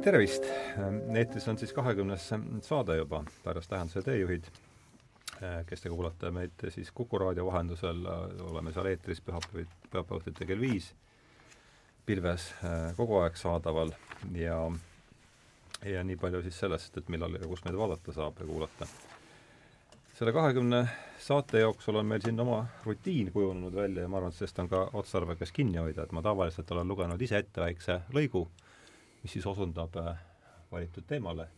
tervist! eetris on siis kahekümnes saade juba pärast Tähenduse teejuhid, kes te kuulate meid siis Kuku raadio vahendusel, oleme seal eetris pühapäev, pühapäeviti kell viis, pilves kogu aeg saadaval ja ja nii palju siis sellest, et millal ja kus meid vaadata saab ja kuulata. selle kahekümne saate jooksul on meil siin oma rutiin kujunenud välja ja ma arvan, et sellest on ka otstarbekas kinni hoida, et ma tavaliselt olen lugenud ise ette väikse lõigu, mis siis osundab äh, valitud teemale.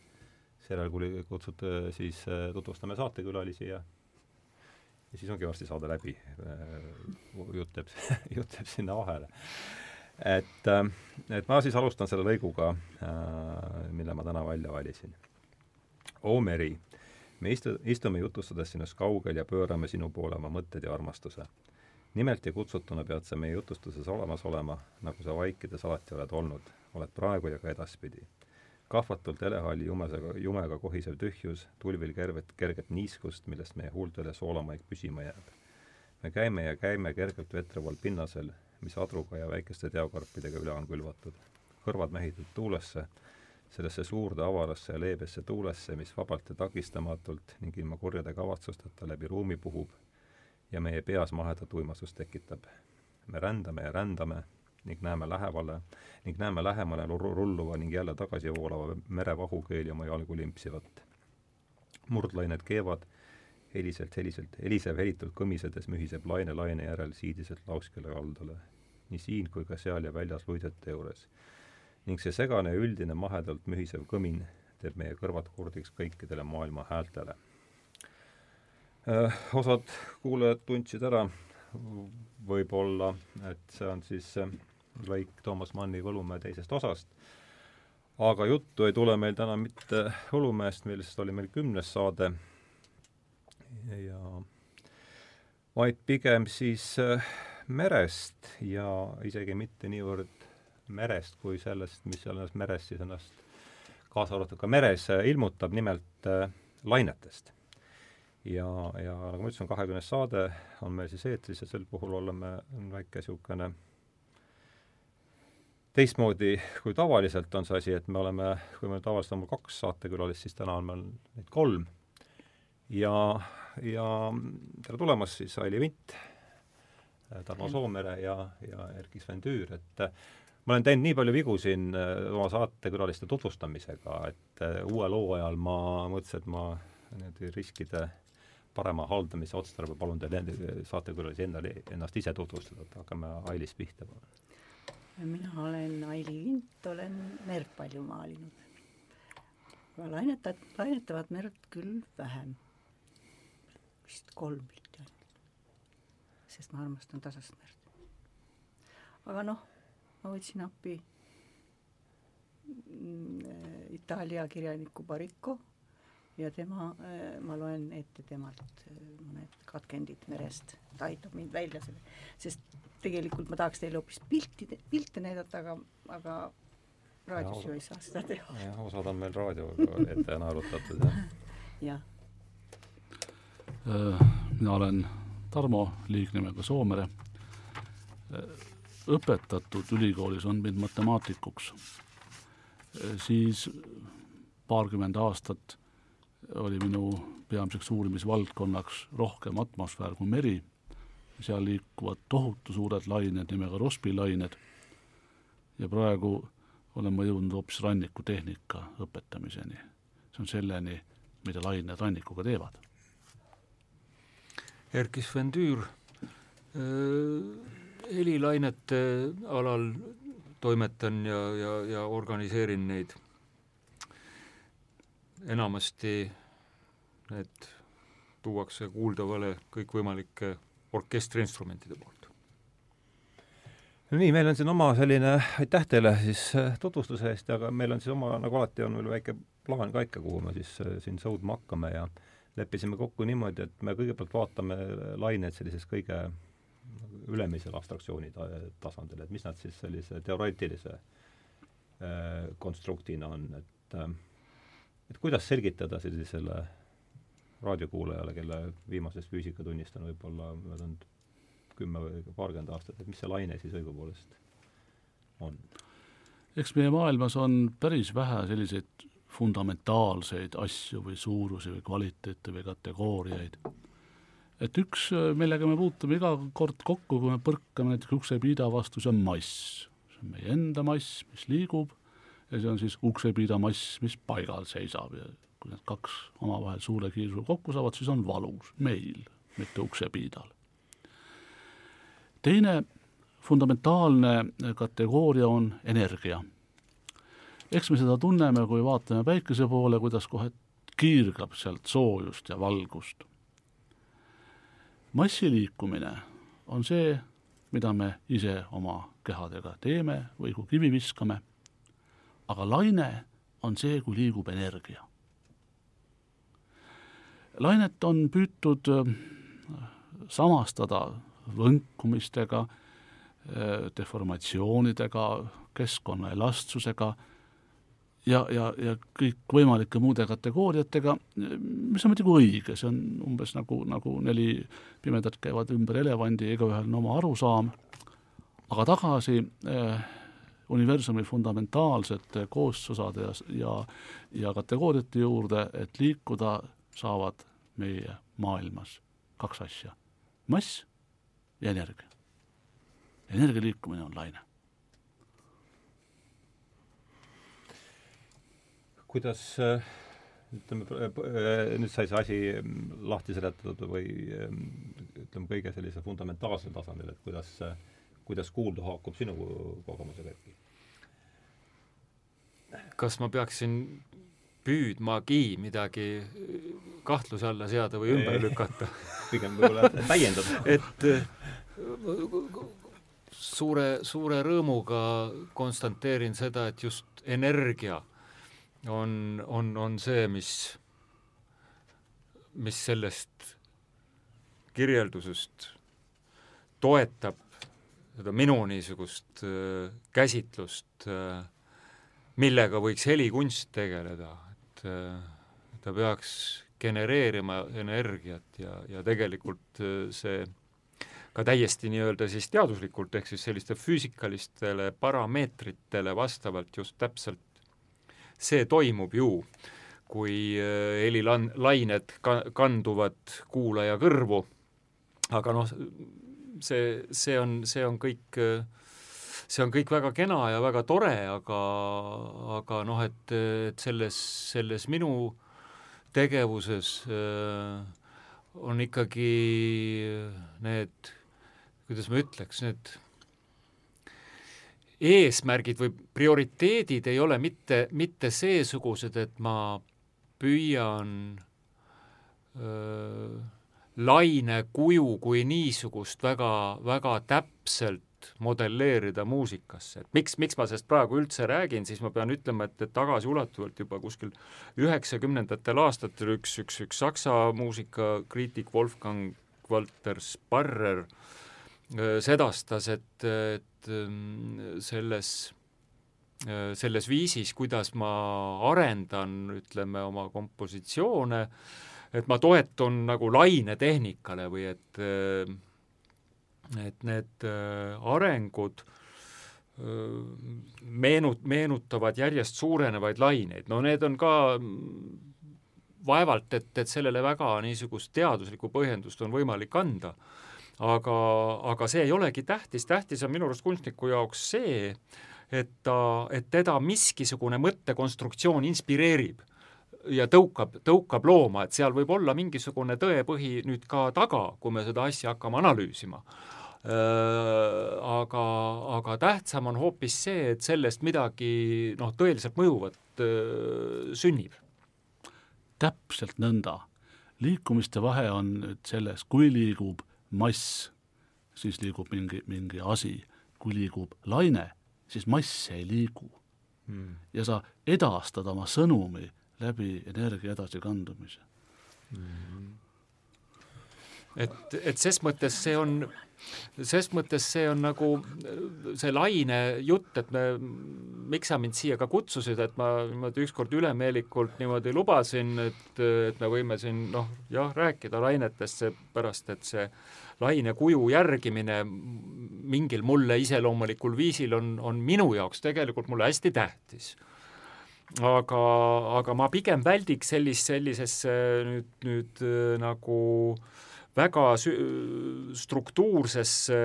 seejärel, kui kutsute, siis äh, tutvustame saatekülalisi ja ja siis ongi varsti saade läbi. Äh, jutt jääb, jutt jääb sinna vahele. et, et ma siis alustan selle lõiguga, mille ma täna välja valisin. O meri, me istu-, istume jutustades sinust kaugel ja pöörame sinu poole oma mõtted ja armastuse. Nimelt ja kutsutuna pead sa meie jutustuses olemas olema, nagu sa vaikides alati oled olnud oled praegu ja ka edaspidi. kahvatult helehalli jumesega, jumega kohisev tühjus, tulvil kervet, kerget niiskust, millest meie huultele soolamaik püsima jääb. me käime ja käime kergelt vetreval pinnasel, mis adruga ja väikeste teokarpidega üle on külvatud. kõrvad mehitud tuulesse, sellesse suurde avarasse ja leebesse tuulesse, mis vabalt ja takistamatult ning ilma kurjade kavatsusteta läbi ruumi puhub ja meie peas mahedat uimasust tekitab. me rändame ja rändame ning näeme lähemale, ning näeme lähemale rulluva ning jälle tagasi voolava mere vahukeeli oma jalgu limpsivat. murdlained keevad, heliselt, heliselt, helisev helitult kõmisedes mühiseb laine laine järel siidiselt lauskele kaldale, nii siin kui ka seal ja väljas luidete juures. ning see segane ja üldine mahedalt mühisev kõmin teeb meie kõrvad kurdiks kõikidele maailma häältele. Osad kuulajad tundsid ära võib-olla, et see on siis lõik Toomas Manni Võlumäe teisest osast. aga juttu ei tule meil täna mitte Võlumäest, millest oli meil kümnes saade, ja vaid pigem siis äh, merest ja isegi mitte niivõrd merest kui sellest, mis selles meres siis ennast kaasa arvatud ka meres äh, ilmutab, nimelt äh, lainetest. Ja, ja nagu ma ütlesin, kahekümnes saade on meil siis eetris ja sel puhul oleme väike niisugune teistmoodi kui tavaliselt on see asi, et me oleme, kui meil tavaliselt on mul kaks saatekülalist, siis täna on meil neid kolm. ja, ja tere tulemast siis Aili Vint, Tarmo Soomere ja, ja Erkki Sven Tüür, et ma olen teinud nii palju vigu siin äh, oma saatekülaliste tutvustamisega, et äh, uuel hooajal ma mõtlesin, et ma niimoodi riskide parema haldamise otstarbel palun teil saatekülalisi endale, ennast ise tutvustada, et hakkame Ailist pihta mina olen Aili Vint, olen merd palju maalinud. aga lainetat-, lainetavat merd küll vähem. vist kolm pilti ainult. sest ma armastan tasast merd. aga noh, ma võtsin appi mm, Itaalia kirjaniku Baricco ja tema, äh, ma loen ette temalt äh, mõned katkendid merest, ta aitab mind välja selle, sest tegelikult ma tahaks teile hoopis pilti, pilte näidata, aga, aga raadios ju ei saa seda teha. jah, osad on meil raadioga ette naerutatud, jah. jah. Äh, mina olen Tarmo, liignimega Soomere. õpetatud ülikoolis on mind matemaatikuks, siis paarkümmend aastat oli minu peamiseks uurimisvaldkonnaks rohkem atmosfäär kui meri, seal liikuvad tohutu suured lained nimega Rossby lained ja praegu olen ma jõudnud hoopis rannikutehnika õpetamiseni. see on selleni, mida lained rannikuga teevad. Erkki Sven Tüür, helilainete alal toimetan ja, ja, ja organiseerin neid enamasti need tuuakse kuuldavale kõikvõimalike orkestriinstrumentide poolt. no nii, meil on siin oma selline, aitäh teile siis äh, tutvustuse eest, aga meil on siis oma, nagu alati on meil väike plaan ka ikka, kuhu me siis äh, siin sõudma hakkame ja leppisime kokku niimoodi, et me kõigepealt vaatame laineid sellises kõige ülemisel abstraktsiooni tasandil, et mis nad siis sellise teoreetilise äh, konstruktina on, et äh, et kuidas selgitada sellisele raadiokuulajale, kelle viimasest füüsikatunnist on võib-olla möödunud kümme või paarkümmend aastat, et mis see laine siis õigupoolest on? eks meie maailmas on päris vähe selliseid fundamentaalseid asju või suurusi või kvaliteete või kategooriaid. et üks, millega me puutume iga kord kokku, kui me põrkame näiteks uksepiida vastu, see on mass. see on meie enda mass, mis liigub ja see on siis uksepiida mass, mis paigal seisab ja kui need kaks omavahel suure kiirusega kokku saavad, siis on valus meil, mitte uksepiidal. teine fundamentaalne kategooria on energia. eks me seda tunneme, kui vaatame päikese poole, kuidas kohe kiirgab sealt soojust ja valgust. massi liikumine on see, mida me ise oma kehadega teeme või kui kivi viskame, aga laine on see, kui liigub energia. lainet on püütud äh, samastada võnkumistega Äh, deformatsioonidega, keskkonna elastsusega ja, ja, ja kõikvõimalike muude kategooriatega, mis on muidugi õige, see on umbes nagu, nagu neli pimedat käivad ümber elevandi, igaühel on oma arusaam, aga tagasi äh, universumi fundamentaalsete koososade ja, ja, ja kategooriate juurde, et liikuda saavad meie maailmas kaks asja, mass ja energia energia liikumine on laine. kuidas äh, ütleme, äh, nüüd sai see asi mm, lahti seletatud või ähm, ütleme, kõige sellise fundamentaalsel tasandil, et kuidas, äh, kuidas kuuldu haakub sinu kogemusega, Erki? Kas ma peaksin püüdmagi midagi kahtluse alla seada või ümber lükata? Pigem võib-olla täiendada et suure, suure rõõmuga konstanteerin seda, et just energia on, on, on see, mis, mis sellest kirjeldusest toetab seda minu niisugust äh, käsitlust äh,, millega võiks helikunst tegeleda, et äh, ta peaks genereerima energiat ja, ja tegelikult äh, see ka täiesti nii-öelda siis teaduslikult, ehk siis selliste füüsikalistele parameetritele vastavalt just täpselt see toimub ju, kui äh, helilained ka-, kanduvad kuulaja kõrvu, aga noh, see, see on, see on kõik, see on kõik väga kena ja väga tore, aga, aga noh, et, et selles, selles minu tegevuses äh, on ikkagi need kuidas ma ütleks, need eesmärgid või prioriteedid ei ole mitte, mitte seesugused, et ma püüan öö, laine kuju kui niisugust väga, väga täpselt modelleerida muusikasse, et miks, miks ma sellest praegu üldse räägin, siis ma pean ütlema, et, et tagasiulatuvalt juba kuskil üheksakümnendatel aastatel üks, üks, üks saksa muusikakriitik Wolfgang Walter Sparrer Äh, sedastas, et, et ähm, selles, äh, selles viisis, kuidas ma arendan, ütleme, oma kompositsioone, et ma toetun nagu lainetehnikale või et äh, et need arengud meenut-, meenutavad järjest suurenevaid laineid, no need on ka vaevalt, et, et sellele väga niisugust teaduslikku põhjendust on võimalik anda aga, aga see ei olegi tähtis, tähtis on minu arust kunstniku jaoks see, et ta, et teda miskisugune mõttekonstruktsioon inspireerib ja tõukab, tõukab looma, et seal võib olla mingisugune tõepõhi nüüd ka taga, kui me seda asja hakkame analüüsima. Aga, aga tähtsam on hoopis see, et sellest midagi noh, tõeliselt mõjuvat sünnib. täpselt nõnda. liikumiste vahe on nüüd selles, kui liigub mass, siis liigub mingi, mingi asi, kui liigub laine, siis mass ei liigu. Mm.. ja sa edastad oma sõnumi läbi energia edasikandumise mm.. Et, et ses mõttes see on ses mõttes see on nagu see laine jutt, et me, miks sa mind siia ka kutsusid, et ma niimoodi ükskord ülemeelikult niimoodi lubasin, et, et me võime siin noh, jah, rääkida lainetest, seepärast et see laine kuju järgimine mingil mulle iseloomulikul viisil on, on minu jaoks tegelikult mulle hästi tähtis. Aga, aga ma pigem väldiks sellist, sellisesse nüüd, nüüd nagu väga struktuursesse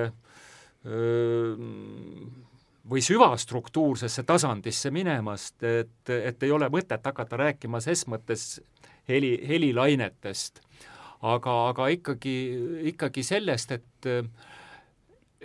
või süvastruktuursesse tasandisse minemast, et, et ei ole mõtet hakata rääkima ses mõttes heli, helilainetest, aga, aga ikkagi, ikkagi sellest, et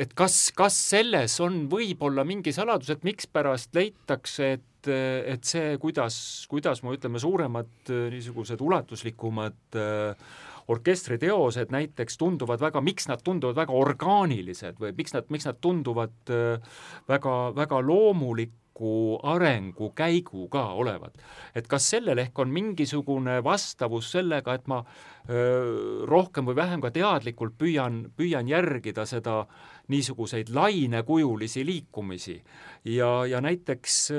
et kas, kas selles on võib-olla mingi saladus, et mikspärast leitakse, et et see, kuidas, kuidas me ütleme, suuremad niisugused ulatuslikumad äh, orkestriteosed näiteks tunduvad väga, miks nad tunduvad väga orgaanilised või miks nad, miks nad tunduvad äh, väga, väga loomulik, edasimineku arengukäiguga olevat. et kas sellel ehk on mingisugune vastavus sellega, et ma öö, rohkem või vähem ka teadlikult püüan, püüan järgida seda niisuguseid lainekujulisi liikumisi ja, ja näiteks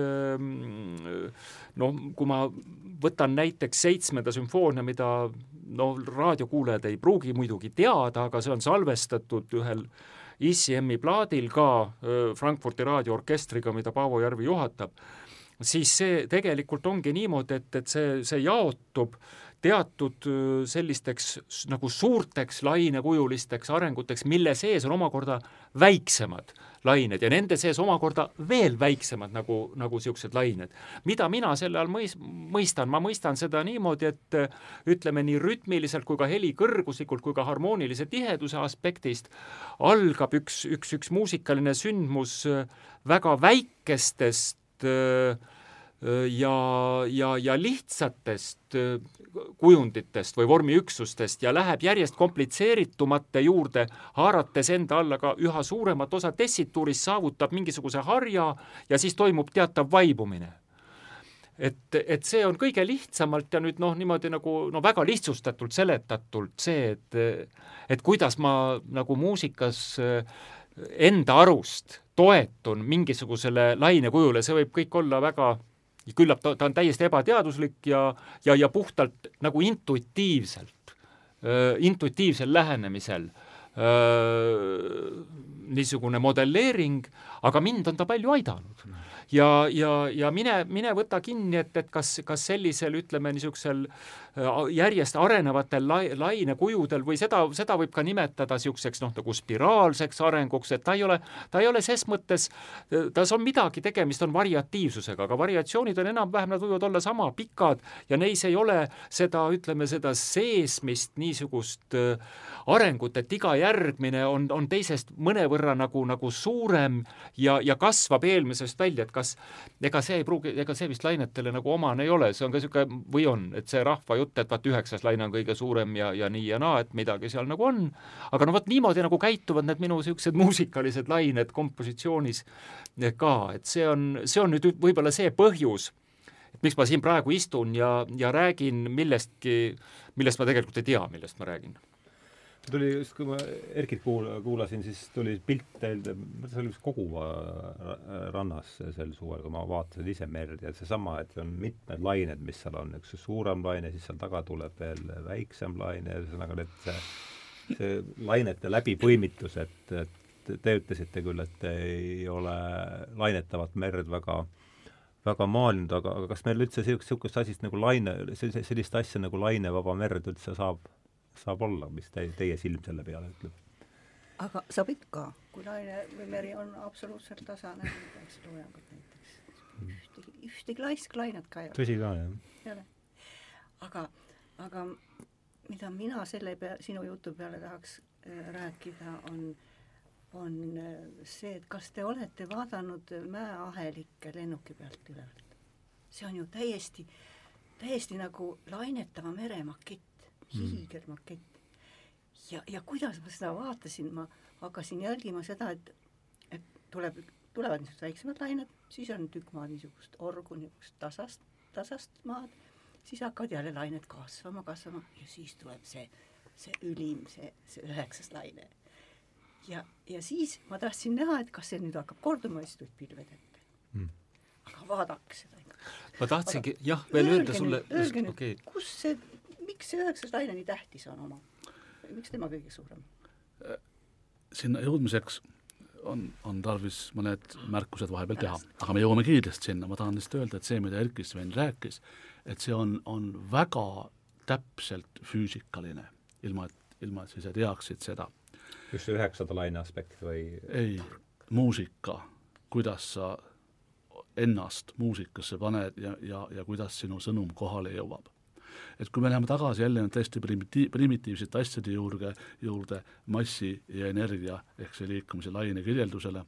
noh, kui ma võtan näiteks seitsmenda sümfoonia, mida no raadiokuulajad ei pruugi muidugi teada, aga see on salvestatud ühel äh, ICM-i plaadil ka Frankfurdi raadioorkestriga, mida Paavo Järvi juhatab, siis see tegelikult ongi niimoodi, et, et see, see jaotub teatud sellisteks nagu suurteks lainekujulisteks arenguteks, mille sees on omakorda väiksemad lained ja nende sees omakorda veel väiksemad nagu, nagu niisugused lained. mida mina selle all mõis-, mõistan, ma mõistan seda niimoodi, et ütleme nii rütmiliselt kui ka heli kõrguslikult kui ka harmoonilise tiheduse aspektist algab üks, üks, üks muusikaline sündmus väga väikestest äh, ja, ja, ja lihtsatest äh, kujunditest või vormiüksustest ja läheb järjest komplitseeritumate juurde, haarates enda alla ka üha suuremat osa tessituurist, saavutab mingisuguse harja ja siis toimub teatav vaibumine. Et, et see on kõige lihtsamalt ja nüüd noh, niimoodi nagu no väga lihtsustatult seletatult see, et et kuidas ma nagu muusikas äh, enda arust toetun mingisugusele lainekujule, see võib kõik olla väga küllap ta, ta on täiesti ebateaduslik ja, ja, ja puhtalt nagu intuitiivselt, intuitiivsel lähenemisel öö, niisugune modelleering, aga mind on ta palju aidanud. Ja, ja, ja mine, mine võta kinni, et, et kas, kas sellisel, ütleme, niisugusel äh, järjest arenevatel lai, lainekujudel või seda, seda võib ka nimetada niisuguseks noh, nagu spiraalseks arenguks, et ta ei ole, ta ei ole ses mõttes, tas on midagi tegemist, on variatiivsusega, aga variatsioonid on enam-vähem, nad võivad olla sama pikad ja neis ei ole seda, ütleme, seda seesmist niisugust äh, arengut, et iga järgmine on, on teisest mõnevõrra nagu, nagu suurem ja, ja kasvab eelmisest välja, et kas ega see ei pruugi, ega see vist lainetele nagu omane ei ole, see on ka niisugune, või on, et see rahvajutt, et vaat üheksas laine on kõige suurem ja, ja nii ja naa, et midagi seal nagu on, aga no vot niimoodi nagu käituvad need minu niisugused muusikalised lained kompositsioonis ka, et see on, see on nüüd võib-olla see põhjus, et miks ma siin praegu istun ja, ja räägin millestki, millest ma tegelikult ei tea, millest ma räägin tuli just, kui ma Erkit kuula, kuulasin, siis tuli pilt teil, see oli vist Koguva rannas sel suvel, kui ma vaatasin ise merd ja seesama, et on mitmed lained, mis seal on, üks suurem laine, siis seal taga tuleb veel väiksem laine, ühesõnaga need, see, see lainete läbipõimitus, et, et te ütlesite küll, et ei ole lainetavat merd väga väga maalinud, aga, aga kas meil üldse niisugust asist nagu laine, sellist asja nagu lainevaba merd üldse saab saab olla, mis te, teie silm selle peale ütleb? aga saab ikka, kui laine või meri on absoluutselt tasane, näiteks loojangut näiteks, ühtegi, ühtegi laisklainet ka ei ole. tõsi ka, jah? ei ole. aga, aga mida mina selle pea, sinu jutu peale tahaks äh, rääkida, on, on äh, see, et kas te olete vaadanud mäeahelikke lennuki pealt ülevalt? see on ju täiesti, täiesti nagu lainetava mere makett hiigelmakett. ja, ja kuidas ma seda vaatasin, ma hakkasin jälgima seda, et, et tuleb, tulevad niisugused väiksemad lained, siis on tükk maad niisugust orgu, niisugust tasast, tasast maad, siis hakkavad jälle lained kasvama, kasvama ja siis tuleb see, see ülim, see, see üheksas laine. ja, ja siis ma tahtsin näha, et kas see nüüd hakkab korduma siis tulid pilved ette Mm. aga vaadake seda ikka. ma tahtsingi jah, veel öelda sulle, okei okay., kus see, miks see üheksas laine nii tähtis on oma, miks tema kõige suurem? sinna jõudmiseks on, on tarvis mõned märkused vahepeal teha, aga me jõuame kiiresti sinna, ma tahan lihtsalt öelda, et see, mida Erkki Sven rääkis, et see on, on väga täpselt füüsikaline, ilma et, ilma et sa ise teaksid seda. just see üheksanda laine aspekt või ei, muusika, kuidas sa ennast muusikasse paned ja, ja, ja kuidas sinu sõnum kohale jõuab. Et kui me läheme tagasi jälle nüüd tõesti primiti-, primitiivsete asjade juurde, juurde massi ja energia ehk see liikumise laine kirjeldusele,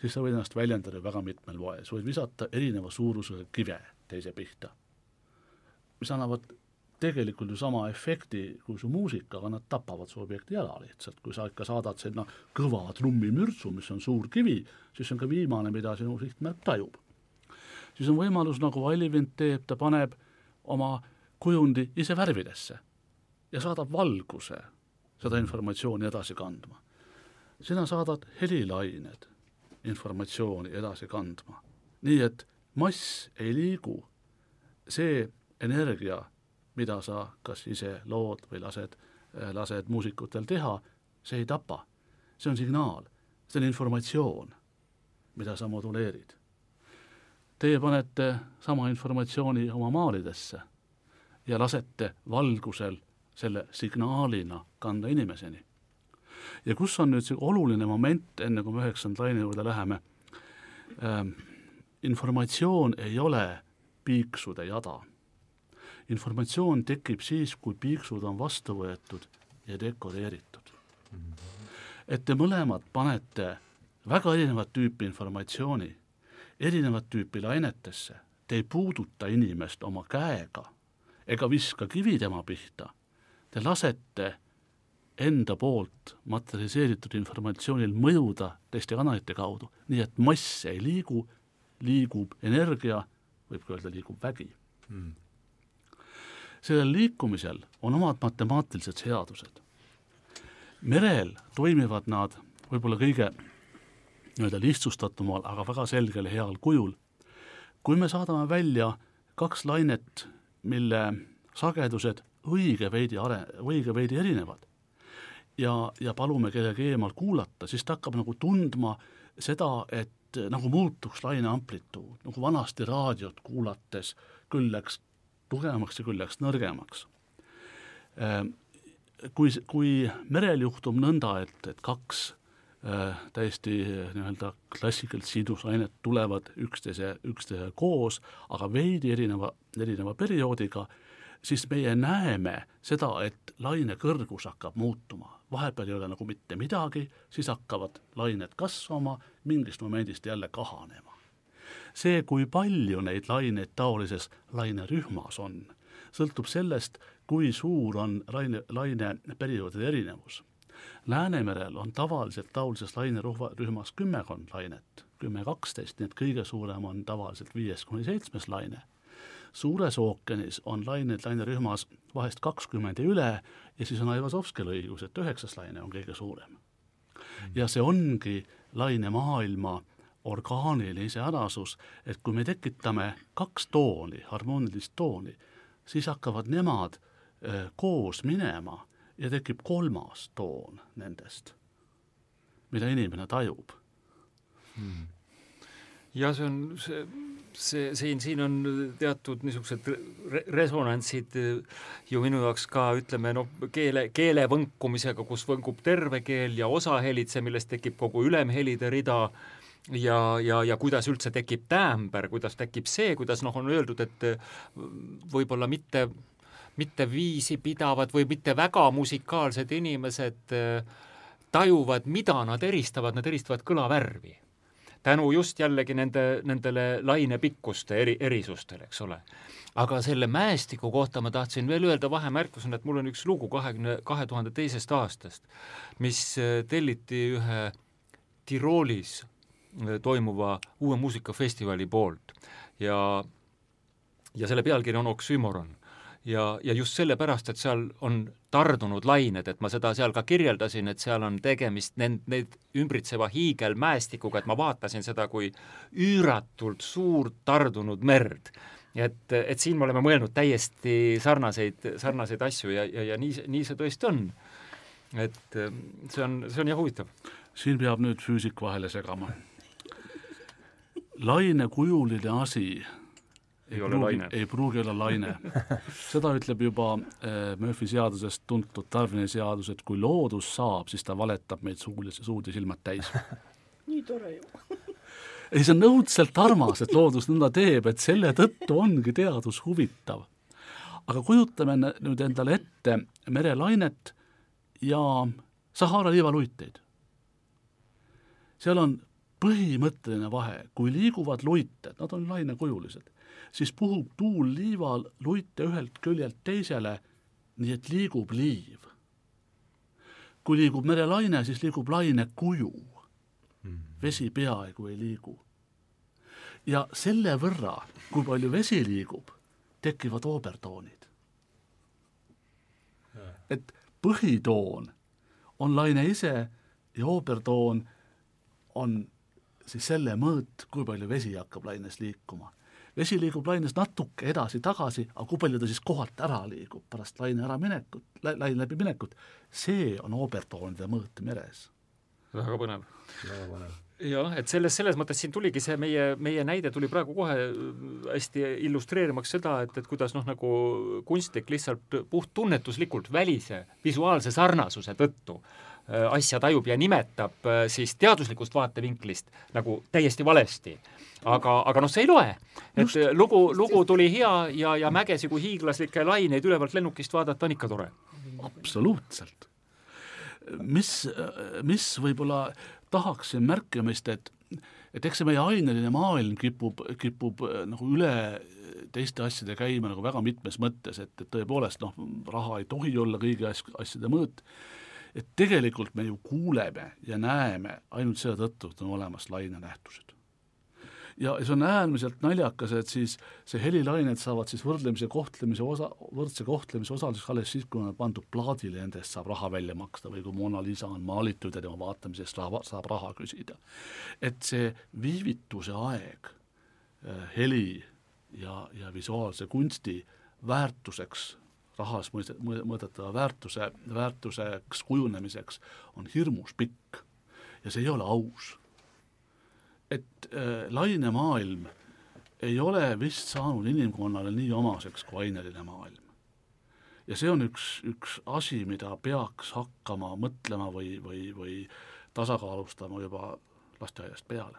siis sa võid ennast väljendada väga mitmel moel, sa võid visata erineva suurusega kive teise pihta, mis annavad tegelikult ju sama efekti kui su muusika, aga nad tapavad su objekti ära lihtsalt, kui sa ikka saadad sinna kõva trummimürtsu, mis on suur kivi, siis on ka viimane, mida sinu sihtmärk tajub. siis on võimalus, nagu Allivind teeb, ta paneb oma kujundi ise värvidesse ja saadab valguse seda informatsiooni edasi kandma. sina saadad helilained informatsiooni edasi kandma. nii et mass ei liigu, see energia, mida sa kas ise lood või lased, lased muusikutel teha, see ei tapa. see on signaal, see on informatsioon, mida sa moduleerid. Teie panete sama informatsiooni oma maalidesse ja lasete valgusel selle signaalina kanda inimeseni. ja kus on nüüd see oluline moment, enne kui me üheksanda laine juurde läheme ähm,, informatsioon ei ole piiksude jada. informatsioon tekib siis, kui piiksud on vastu võetud ja dekodeeritud. et te mõlemad panete väga erinevat tüüpi informatsiooni, erinevat tüüpi lainetesse, te ei puuduta inimest oma käega ega viska kivi tema pihta, te lasete enda poolt materialiseeritud informatsioonil mõjuda teiste kanalite kaudu, nii et mass ei liigu, liigub energia, võib ka öelda, liigub vägi mm. sellel liikumisel on omad matemaatilised seadused. merel toimivad nad võib-olla kõige nii-öelda lihtsustatumal, aga väga selgel heal kujul. kui me saadame välja kaks lainet, mille sagedused õige veidi are-, õige veidi erinevad ja, ja palume kellegi eemal kuulata, siis ta hakkab nagu tundma seda, et nagu muutuks laine amplituud, nagu vanasti raadiot kuulates küll läks tugevamaks ja küll läks nõrgemaks. Kui, kui merel juhtub nõnda, et, et kaks täiesti nii-öelda klassikaliselt sidusainet tulevad üksteise, üksteise koos, aga veidi erineva, erineva perioodiga, siis meie näeme seda, et laine kõrgus hakkab muutuma, vahepeal ei ole nagu mitte midagi, siis hakkavad lained kasvama, mingist momendist jälle kahanema. see, kui palju neid laineid taolises lainerühmas on, sõltub sellest, kui suur on laine, laine perioodide erinevus. Läänemerel on tavaliselt taolises lainerühmas kümmekond lainet, kümme, kaksteist, nii et kõige suurem on tavaliselt viies kuni seitsmes laine suures ookeanis on lained lainerühmas vahest kakskümmend ja üle ja siis on Aivazovskil õigus, et üheksas laine on kõige suurem. ja see ongi lainemaailma orgaaniline iseärasus, et kui me tekitame kaks tooni, harmoonilist tooni, siis hakkavad nemad öö, koos minema ja tekib kolmas toon nendest, mida inimene tajub. Hmm.. ja see on see see, siin, siin on teatud niisugused re resonantsid ju minu jaoks ka ütleme noh, keele, keele võnkumisega, kus võngub terve keel ja osahelitse, millest tekib kogu ülemhelide rida ja, ja, ja kuidas üldse tekib tämber, kuidas tekib see, kuidas noh, on öeldud, et võib-olla mitte, mitte viisi pidavad või mitte väga musikaalsed inimesed tajuvad, mida nad eristavad, nad eristavad kõlavärvi. Tänu just jällegi nende, nendele lainepikkuste eri, erisustele, eks ole. aga selle mäestiku kohta ma tahtsin veel öelda vahemärkusena, et mul on üks lugu kahekümne, kahe tuhande teisest aastast, mis äh, telliti ühe Tiroolis äh, toimuva uue muusikafestivali poolt. Ja, ja selle pealkiri on Oksümoron ja, ja just sellepärast, et seal on tardunud lained, et ma seda seal ka kirjeldasin, et seal on tegemist nend-, neid ümbritseva hiigelmäestikuga, et ma vaatasin seda kui üüratult suurt tardunud merd et, et siin me oleme mõelnud täiesti sarnaseid, sarnaseid asju ja, ja, ja nii, nii see tõesti on. et see on, see on jah huvitav. siin peab nüüd füüsik vahele segama. lainekujuline asi ei, ei ole pruugi, laine. ei pruugi olla laine. seda ütleb juba äh, Murphy seadusest tuntud Darwini seadus, et kui loodus saab, siis ta valetab meid suud, suud ja silmad täis. nii tore ju ei, see on õudselt armas, et loodus nõnda teeb, et selle tõttu ongi teadus huvitav. aga kujutame nüüd endale ette merelainet ja Sahara liivaluiteid. seal on põhimõtteline vahe, kui liiguvad luited, nad on lainekujulised, siis puhub tuul liival luite ühelt küljelt teisele, nii et liigub liiv. kui liigub merelaine, siis liigub laine kuju. Hmm. vesi peaaegu ei liigu. ja selle võrra, kui palju vesi liigub, tekivad oobertoonid. et põhitoon on laine ise ja oobertoon on siis selle mõõt, kui palju vesi hakkab laines liikuma vesi liigub laines natuke edasi-tagasi, aga kui palju ta siis kohalt ära liigub pärast laine äraminekut, laine läbiminekut, see on oobertoonide mõõt meres. väga põnev. väga põnev jah, et selles, selles mõttes siin tuligi see meie, meie näide tuli praegu kohe hästi illustreerimaks seda, et, et kuidas noh, nagu kunstnik lihtsalt puhttunnetuslikult välise visuaalse sarnasuse tõttu äh, asja tajub ja nimetab äh, siis teaduslikust vaatevinklist nagu täiesti valesti aga, aga noh, see ei loe. et Just. lugu, lugu tuli hea ja, ja mägesi kui hiiglaslikke laineid ülevalt lennukist vaadata on ikka tore. absoluutselt. mis, mis võib-olla tahaksin märkimist, et et eks see meie aineline maailm kipub, kipub nagu üle teiste asjade käima nagu väga mitmes mõttes, et, et tõepoolest noh, raha ei tohi olla kõigi asjade mõõt, et tegelikult me ju kuuleme ja näeme ainult selle tõttu, et on olemas lainenähtused ja see on äärmiselt naljakas, et siis see helilained saavad siis võrdlemise kohtlemise osa, võrdse kohtlemise osaliseks alles siis, kui nad on pandud plaadile, nende eest saab raha välja maksta või kui Mona Lisa on maalitud ja tema vaatamise eest saab, saab raha küsida. et see viivituse aeg äh, heli ja, ja visuaalse kunsti väärtuseks rahas mõõdetava väärtuse, väärtuseks kujunemiseks on hirmus pikk ja see ei ole aus et äh, lainemaailm ei ole vist saanud inimkonnale nii omaseks kui aineline maailm. ja see on üks, üks asi, mida peaks hakkama mõtlema või, või, või tasakaalustama juba lasteaiast peale.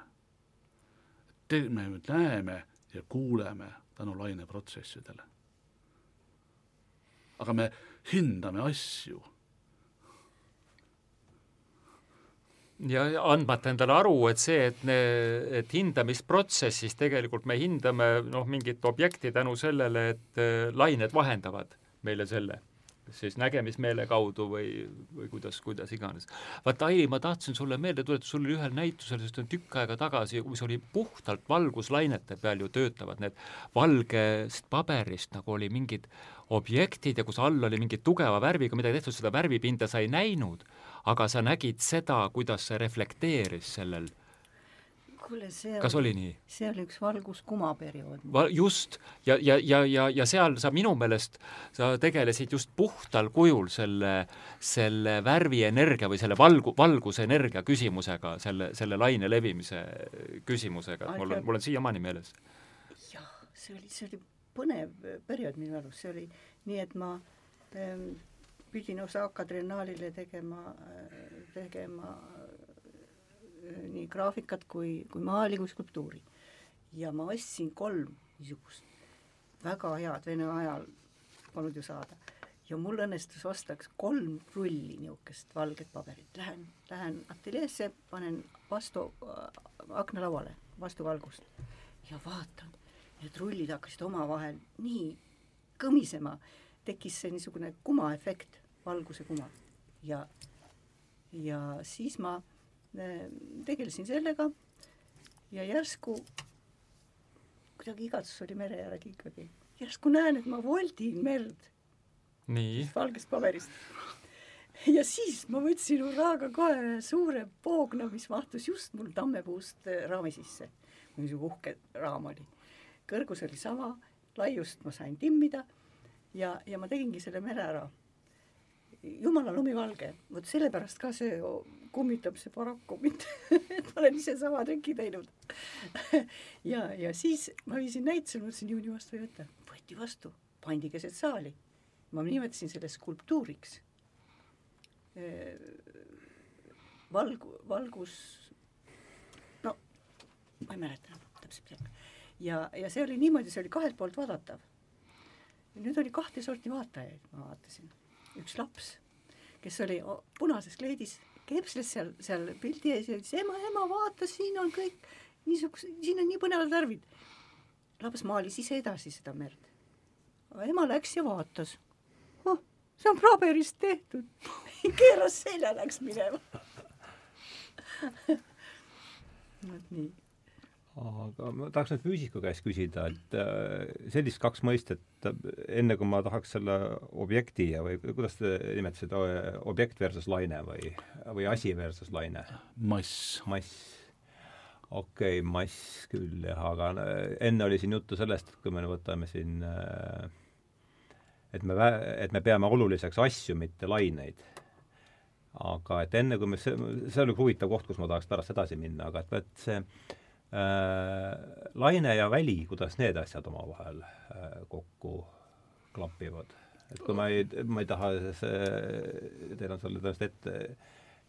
me nüüd näeme ja kuuleme tänu laineprotsessidele. Aga me hindame asju. Ja andmata endale aru, et see, et, et hindamisprotsessis tegelikult me hindame noh, mingit objekti tänu sellele, et äh, lained vahendavad meile selle, siis nägemismeele kaudu või, või kuidas, kuidas iganes. vaata, Aili, ma tahtsin sulle meelde tuletada, sul oli ühel näitusel, sest on tükk aega tagasi, mis oli puhtalt valguslainete peal ju töötavad need valgest paberist nagu oli mingid objektid ja kus all oli mingi tugeva värviga midagi tehtud, seda värvipinda sa ei näinud aga sa nägid seda, kuidas see reflekteeris sellel kuule, see kas oli nii? see oli üks valguskuma periood. just, ja, ja, ja, ja, ja seal sa minu meelest, sa tegelesid just puhtal kujul selle, selle värvienergia või selle valgu, valgusenergia küsimusega, selle, selle laine levimise küsimusega, et mul on, mul on siiamaani meeles. jah, see oli, see oli põnev periood minu arust, see oli nii, et ma ähm, pidin Osaka triennaalile tegema, tegema äh, nii graafikat kui, kui maali kui skulptuuri. ja ma ostsin kolm niisugust väga head Vene ajal polnud ju saada. ja mul õnnestus osta kolm rulli niisugust valget paberit, lähen, lähen ateljeesse, panen vastu äh, aknalauale, vastu valgust ja vaatan, need rullid hakkasid omavahel nii kõmisema tekkis see niisugune kumaefekt, valguse kuma ja, ja siis ma äh, tegelesin sellega ja järsku kuidagi igatsus oli mere järgi ikkagi järsku näen, et ma voldin merd nii, valgest paberist. ja siis ma võtsin hurraaga kohe ühe suure poogna, mis mahtus just mul tammepuust äh, raami sisse. niisugune uhke raam oli. kõrgus oli sama, laiust ma sain timmida ja, ja ma tegingi selle mere ära. jumala lumivalge, vot sellepärast ka see kummitab see paraku mind et ma olen ise sama triki teinud ja, ja siis ma viisin näitusele, mõtlesin juuni vastu ei võta, võeti vastu, pandi keset saali ma nimetasin selle skulptuuriks. valgu, valgus, no ma ei mäleta enam täpselt ja, ja see oli niimoodi, see oli kahelt poolt vaadatav. nüüd oli kahte sorti vaatajaid, ma vaatasin. üks laps, kes oli punases kleidis, kepsles seal, seal pildi ees ja ütles ema, ema, vaata, siin on kõik niisugused, siin on nii põnevad värvid. laps maalis ise edasi seda merd. ema läks ja vaatas see on paberist tehtud keeras selja, läks minema vot nii. Aga ma tahaks nüüd füüsiku käest küsida, et äh, sellist kaks mõistet, enne kui ma tahaks selle objekti ja või kuidas te nimetasite, objekt versus laine või, või asi versus laine? mass. mass okei okay,, mass küll jah, aga enne oli siin juttu sellest, et kui me võtame siin äh, et me, et me peame oluliseks asju, mitte laineid. aga et enne, kui me, see, see üks huvitav koht, kus ma tahaks pärast edasi minna, aga et, et see äh, laine ja väli, kuidas need asjad omavahel äh, kokku klapivad? et kui ma ei, ma ei taha, teil on selle tõenäoliselt ette,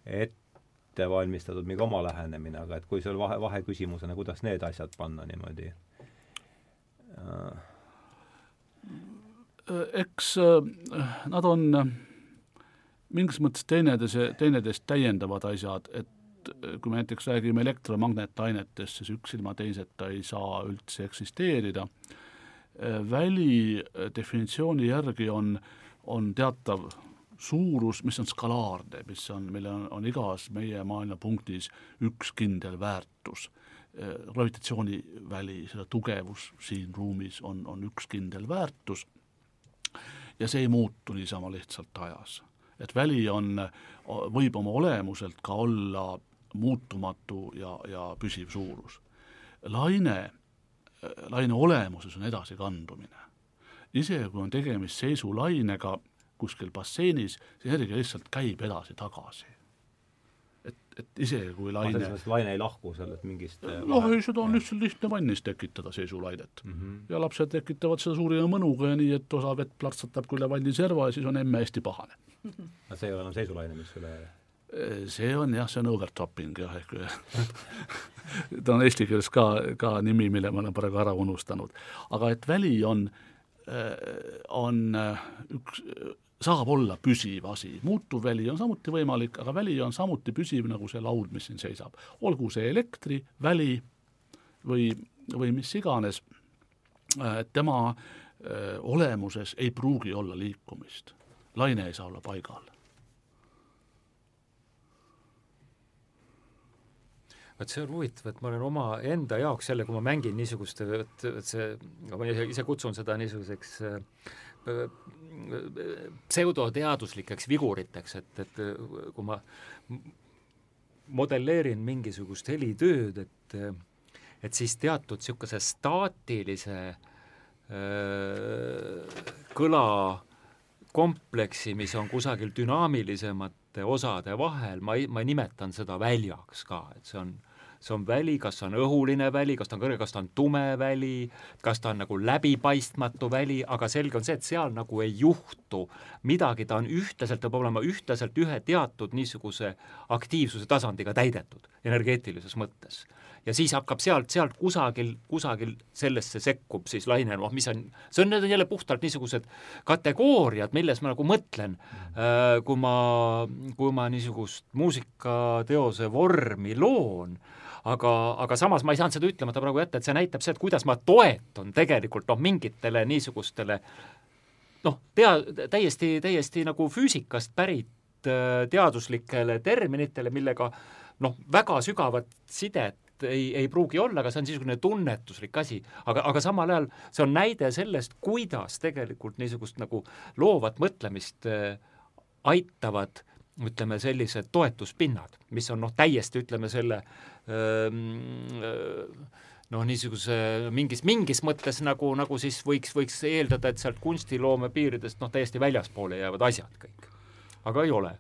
ette valmistatud mingi oma lähenemine, aga et kui sul vahe, vaheküsimusena, kuidas need asjad panna niimoodi äh, Äh, eks äh, nad on äh, mingis mõttes teineteise, teineteist täiendavad asjad, et kui me näiteks räägime elektromagnetainetest, siis üks ilma teiseta ei saa üldse eksisteerida. väli definitsiooni järgi on, on teatav suurus, mis on skalaarne, mis on, meil on, on igas meie maailmapunktis üks kindel väärtus. gravitatsiooniväli, selle tugevus siin ruumis on, on üks kindel väärtus ja see ei muutu niisama lihtsalt ajas. et väli on, võib oma olemuselt ka olla muutumatu ja, ja püsiv suurus. laine, laine olemuses on edasikandumine. isegi kui on tegemist seisulainega kuskil basseinis, see energia lihtsalt käib edasi-tagasi et, et isegi kui laine mõttes laine ei lahku sellest mingist noh, ei seda on lihtsalt lihtne vannis tekitada seisulaidet mm. -hmm. ja lapsed tekitavad seda suurima mõnuga ja nii, et osa vett plaksatab küll vanni serva ja siis on emme hästi pahane. aga see ei ole enam seisulaine, mis üle see on jah, see on overtopping jah, ehk ta on eesti keeles ka, ka nimi, mille ma olen praegu ära unustanud. aga et väli on, on üks saab olla püsiv asi, muutuvväli on samuti võimalik, aga väli on samuti püsiv nagu see laud, mis siin seisab. olgu see elektri, väli või, või mis iganes, tema olemuses ei pruugi olla liikumist. laine ei saa olla paigal vot see on huvitav, et ma olen oma enda jaoks jälle, kui ma mängin niisuguste, et, et see, ma ise kutsun seda niisuguseks äh, pseudoteaduslikeks viguriteks, et, et kui ma modelleerin mingisugust helitööd, et et siis teatud niisuguse staatilise kõla kompleksi, mis on kusagil dünaamilisemate osade vahel, ma ei, ma nimetan seda väljaks ka, et see on see on väli, kas see on õhuline väli, kas ta on kõrge, kas ta on tume väli, kas ta on nagu läbipaistmatu väli, aga selge on see, et seal nagu ei juhtu midagi, ta on ühtlaselt, ta peab olema ühtlaselt ühe teatud niisuguse aktiivsuse tasandiga täidetud energeetilises mõttes ja siis hakkab sealt, sealt kusagil, kusagil sellesse sekkub siis laine, noh, mis on, see on, need on jälle puhtalt niisugused kategooriad, milles ma nagu mõtlen, äh, kui ma, kui ma niisugust muusikateose vormi loon aga, aga samas ma ei saanud seda ütlemata praegu jätta, et see näitab seda, et kuidas ma toetun tegelikult noh, mingitele niisugustele noh, tea-, täiesti, täiesti nagu füüsikast pärit äh, teaduslikele terminitele, millega noh, väga sügavat sidet ei, ei pruugi olla, aga see on niisugune tunnetuslik asi. aga, aga samal ajal see on näide sellest, kuidas tegelikult niisugust nagu loovat mõtlemist äh, aitavad ütleme, sellised toetuspinnad, mis on noh, täiesti ütleme selle öö, noh, niisuguse mingis, mingis mõttes nagu, nagu siis võiks, võiks eeldada, et sealt kunstiloome piiridest noh, täiesti väljaspoole jäävad asjad kõik. aga ei ole.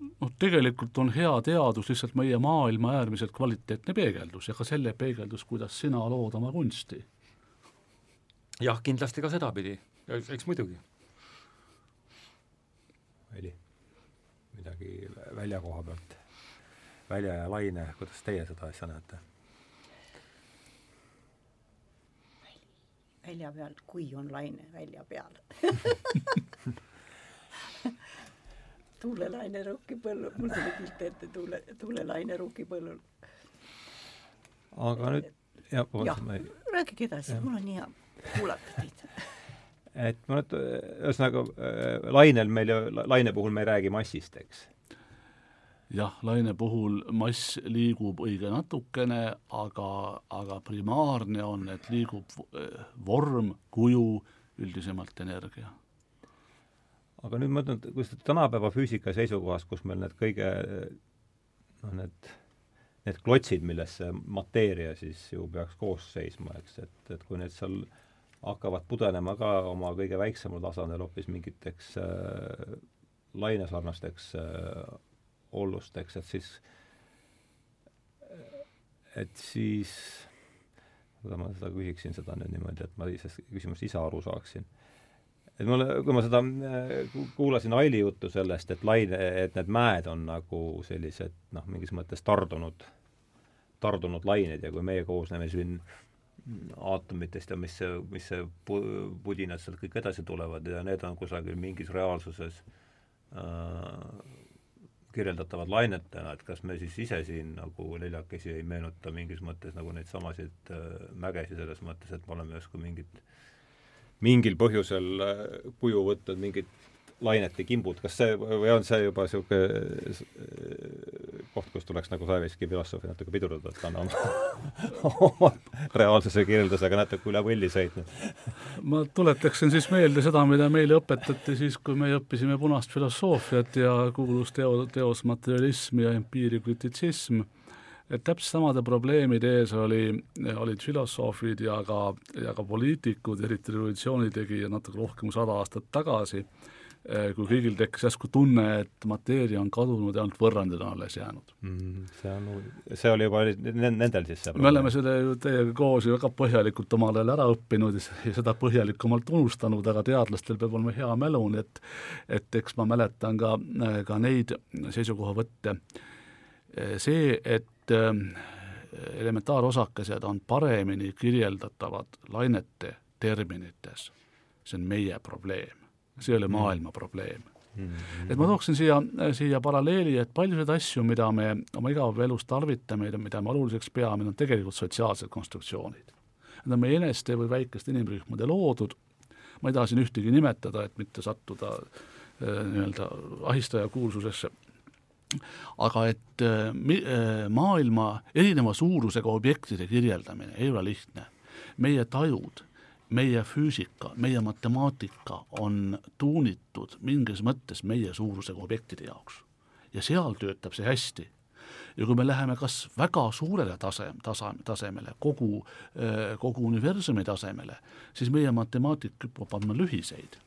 Noh, tegelikult on hea teadus lihtsalt meie maailma äärmiselt kvaliteetne peegeldus ja ka selle peegeldus, kuidas sina lood oma kunsti. jah, kindlasti ka sedapidi, eks muidugi. Aili, midagi välja koha pealt, välja ja laine, kuidas teie seda asja näete? välja peal, kui on laine välja peal tuulelaine rukkipõllul, mul tuli pilt ette, tuule, tuulelaine rukkipõllul. aga nüüd, jah, vabandust, ma ei rääkige edasi, mul on nii hea kuulata teid et ma nüüd, ühesõnaga äh, lainel meil ju, laine puhul me ei räägi massist, eks jah, laine puhul mass liigub õige natukene, aga, aga primaarne on, et liigub eh, vorm, kuju, üldisemalt energia. Aga nüüd ma mõtlen, kus tänapäeva füüsika seisukohast, kus meil need kõige noh, need, need klotsid, milles see mateeria siis ju peaks koos seisma, eks, et, et kui need seal hakkavad pudenema ka oma kõige väiksemal tasandil hoopis mingiteks äh, lainesarnasteks äh, ollusteks, et siis, et siis, kuidas ma seda küsiksin, seda nüüd niimoodi, et ma sellest küsimusest ise aru saaksin. Et mulle, kui ma seda kuulasin Aili juttu sellest, et laine, et need mäed on nagu sellised noh, mingis mõttes tardunud, tardunud lained ja kui meie koosneme siin aatomitest ja mis see, mis see pu-, pudinad sealt kõik edasi tulevad ja need on kusagil mingis reaalsuses äh, kirjeldatavad lainetena, et kas me siis ise siin nagu neljakesi ei meenuta mingis mõttes nagu neid samasid äh, mägesid selles mõttes, et me oleme justkui mingit, mingil põhjusel äh, kuju võtnud mingit lainete kimbud, kas see, või on see juba niisugune äh, koht, kus tuleks nagu Saviski filosoofi natuke pidurdada, et ta on oma, oma reaalsuse kirjeldusega natuke üle võlli sõitnud? ma tuletaksin siis meelde seda, mida meile õpetati siis, kui me õppisime punast filosoofiat ja kuulus teo, teos materialism ja empiirikrititsism, et täpselt samade probleemide ees oli, olid filosoofid ja ka, ja ka poliitikud, eriti revolutsioonitegijad natuke rohkem kui sada aastat tagasi Eh, kui kõigil tekkis järsku tunne, et mateeria on kadunud ja ainult võrrandid on alles jäänud mm,. see on, see oli juba nendel siis see me oleme seda ju teiega koos ju väga põhjalikult omal ajal ära õppinud ja seda põhjalikumalt unustanud, aga teadlastel peab olema hea mälu, nii et et eks ma mäletan ka, ka neid seisukohavõtte. see, et eh, elementaarosakesed on paremini kirjeldatavad lainete terminites, see on meie probleem see ei ole mm. maailma probleem mm. -hmm. et ma tooksin siia, siia paralleeli, et paljusid asju, mida me oma igapäevaelus tarvitame ja mida me oluliseks peame, on tegelikult sotsiaalsed konstruktsioonid. Need on meie eneste või väikeste inimrühmade loodud, ma ei taha siin ühtegi nimetada, et mitte sattuda äh, nii-öelda ahistaja kuulsusesse, aga et äh, äh, maailma erineva suurusega objektide kirjeldamine ei ole lihtne. meie tajud meie füüsika, meie matemaatika on tuunitud mingis mõttes meie suurusega objektide jaoks. ja seal töötab see hästi. ja kui me läheme kas väga suurele tase, tasa, tasemele, kogu, kogu universumi tasemele, siis meie matemaatik hüppab andma lühiseid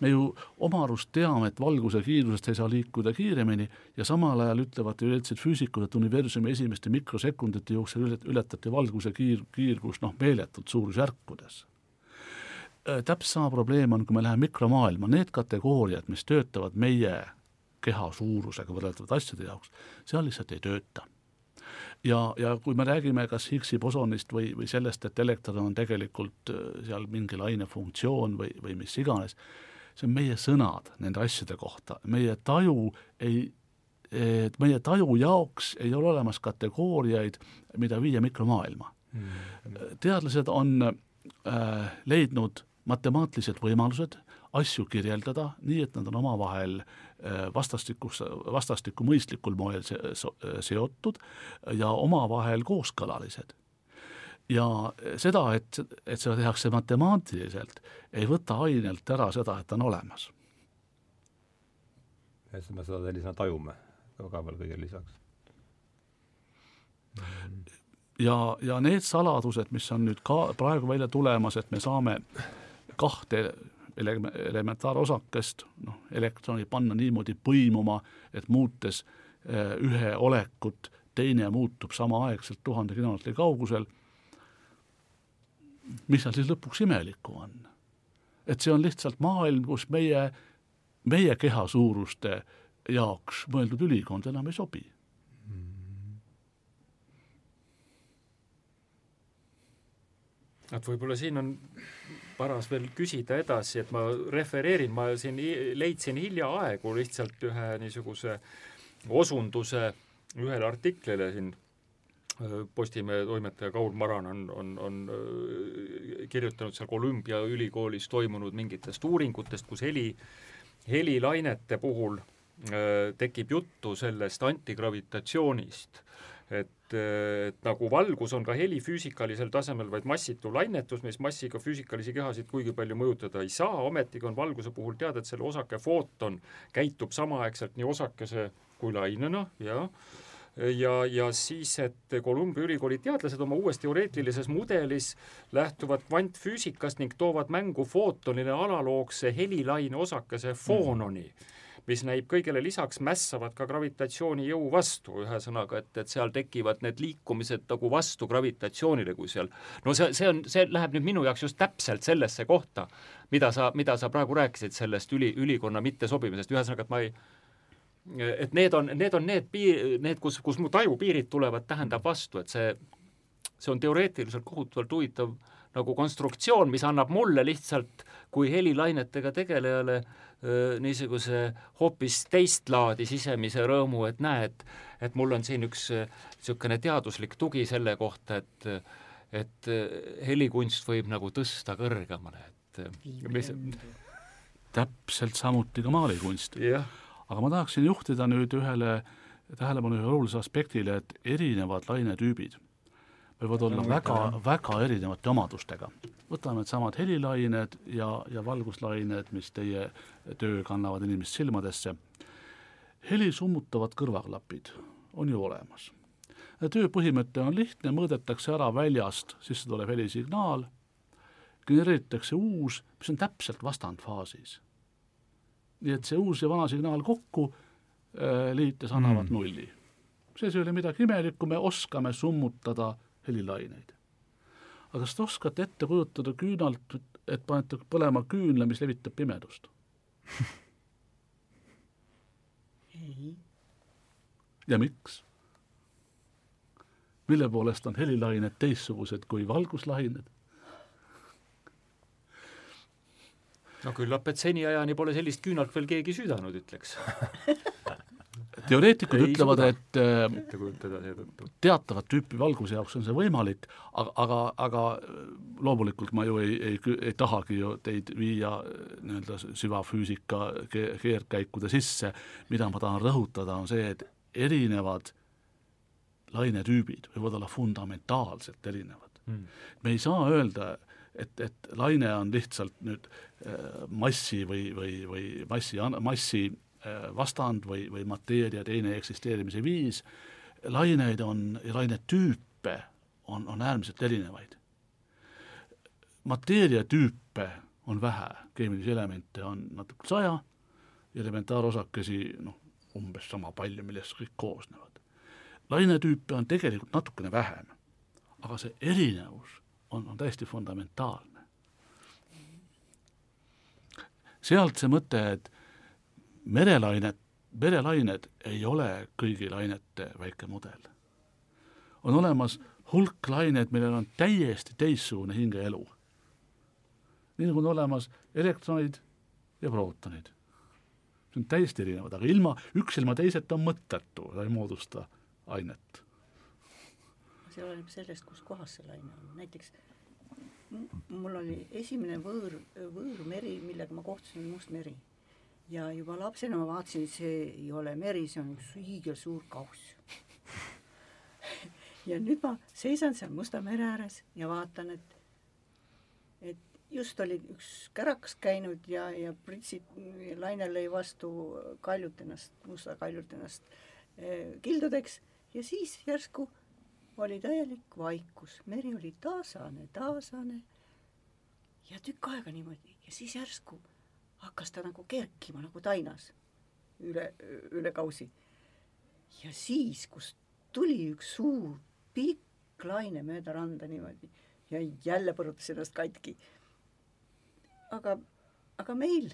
me ju oma arust teame, et valguse kiirusest ei saa liikuda kiiremini ja samal ajal ütlevad teoreetilised füüsikud, et universumi esimeste mikrosekundite jooksul ületati valguse kiir, kiirgus noh, meeletult suurusjärkudes Äh, täpselt sama probleem on, kui me läheme mikromaailma, need kategooriad, mis töötavad meie keha suurusega võrreldavate asjade jaoks, seal lihtsalt ei tööta. ja, ja kui me räägime kas Higgsi bosonist või, või sellest, et elektron on tegelikult äh, seal mingi laine funktsioon või, või mis iganes, see on meie sõnad nende asjade kohta, meie taju ei, et meie taju jaoks ei ole olemas kategooriaid, mida viia mikromaailma. Mm.. teadlased on äh, leidnud matemaatilised võimalused asju kirjeldada nii, et nad on omavahel vastastikus, vastastikku mõistlikul moel se-, seotud ja omavahel kooskõlalised ja seda, et, et seda tehakse matemaatiliselt, ei võta ainelt ära seda, et ta on olemas. ja siis me seda sellisena tajume ka veel kõigele lisaks. ja, ja need saladused, mis on nüüd ka praegu välja tulemas, et me saame kahte ele-, elementaarosakest, noh, elektroni panna niimoodi põimuma, et muutes eh, ühe olekut, teine muutub samaaegselt tuhande kilomeetri kaugusel mis seal siis lõpuks imelikku on? et see on lihtsalt maailm, kus meie, meie keha suuruste jaoks mõeldud ülikond enam ei sobi et võib-olla siin on paras veel küsida edasi, et ma refereerin, ma siin leidsin hiljaaegu lihtsalt ühe niisuguse osunduse ühele artiklile siin Postimehe toimetaja Kaul Maran on, on, on äh, kirjutanud seal Columbia ülikoolis toimunud mingitest uuringutest, kus heli, helilainete puhul äh, tekib juttu sellest antigravitatsioonist, et, äh, et nagu valgus on ka helifüüsikalisel tasemel vaid massitu lainetus, mis massiga füüsikalisi kehasid kuigi palju mõjutada ei saa, ometigi on valguse puhul teada, et selle osake footon käitub samaaegselt nii osakese kui lainena ja ja, ja siis, et Columbia ülikooli teadlased oma uues teoreetilises mudelis lähtuvad kvantfüüsikast ning toovad mängu footonile analoogse helilaine osakese foononi mm mis näib kõigele lisaks mässavad ka gravitatsioonijõu vastu, ühesõnaga, et, et seal tekivad need liikumised nagu vastu gravitatsioonile, kui seal no see, see on, see läheb nüüd minu jaoks just täpselt sellesse kohta, mida sa, mida sa praegu rääkisid sellest üli, ülikonna mittesobimisest, ühesõnaga, et ma ei et need on, need on need piir, need, kus, kus mu tajupiirid tulevad, tähendab vastu, et see, see on teoreetiliselt kohutavalt huvitav nagu konstruktsioon, mis annab mulle lihtsalt kui helilainetega tegelejale niisuguse hoopis teist laadi sisemise rõõmu, et näed, et mul on siin üks niisugune teaduslik tugi selle kohta, et et helikunst võib nagu tõsta kõrgemale, et mis täpselt samuti ka maalikunst. jah aga ma tahaksin juhtida nüüd ühele tähelepanu ühele olulisele aspektile, et erinevad lainetüübid võivad olla väga, väga erinevate omadustega. võtame needsamad helilained ja, ja valguslained, mis teie töö kannavad inimest silmadesse. heli summutavad kõrvaklapid on ju olemas. töö põhimõte on lihtne, mõõdetakse ära väljast sisse tulev helisignaal, genereeritakse uus, mis on täpselt vastandfaasis nii et see uus ja vana signaal kokku äh, liites annavad mm. nulli. selles ei ole midagi imelikku, me oskame summutada helilaineid. aga kas te oskate ette kujutada küünalt, et panete põlema küünla, mis levitab pimedust? ei. ja miks? mille poolest on helilained teistsugused kui valguslained? No küllap, et seniajani pole sellist küünalt veel keegi süüdanud, ütleks. Teoreetikud ei ütlevad, et äh, teatavat tüüpi valguse jaoks on see võimalik, aga, aga, aga loomulikult ma ju ei, ei, ei tahagi ju teid viia äh, nii-öelda süvafüüsika keerdkäikude sisse, mida ma tahan rõhutada, on see, et erinevad lainetüübid võivad olla fundamentaalselt erinevad. Mm.. me ei saa öelda, et, et laine on lihtsalt nüüd äh, massi või, või, või massi, massi äh, vastand või, või mateeria teine eksisteerimise viis, laineid on, lainetüüpe on, on äärmiselt erinevaid. mateeriatüüpe on vähe, keemilisi elemente on natuke saja, elementaarosakesi noh, umbes sama palju, millest kõik koosnevad. lainetüüpe on tegelikult natukene vähem, aga see erinevus on, on täiesti fundamentaalne. sealt see mõte, et merelainet, merelained ei ole kõigi lainete väike mudel. on olemas hulk laineid, millel on täiesti teistsugune hingeelu. nii nagu on olemas elektronid ja prootonid. see on täiesti erinevad, aga ilma, üks ilma teiseta on mõttetu, ta ei moodusta ainet see oleneb sellest, kus kohas see laine on, näiteks mul oli esimene võõr, võõrmeri, millega ma kohtusin, Must meri. ja juba lapsena ma vaatasin, see ei ole meri, see on üks hiigelsuur kauss. Ja nüüd ma seisan seal Musta mere ääres ja vaatan, et, et just oli üks kärakas käinud ja, ja pritsid, laine lõi vastu kaljut ennast, musta kaljult ennast eh, kildudeks. Ja siis järsku oli täielik vaikus, meri oli taasane, taasane. Ja tükk aega niimoodi. Ja siis järsku hakkas ta nagu kerkima nagu tainas üle, üle kausi. ja siis, kus tuli üks suur pikk laine mööda randa niimoodi ja jälle põrutas ennast katki. aga, aga meil,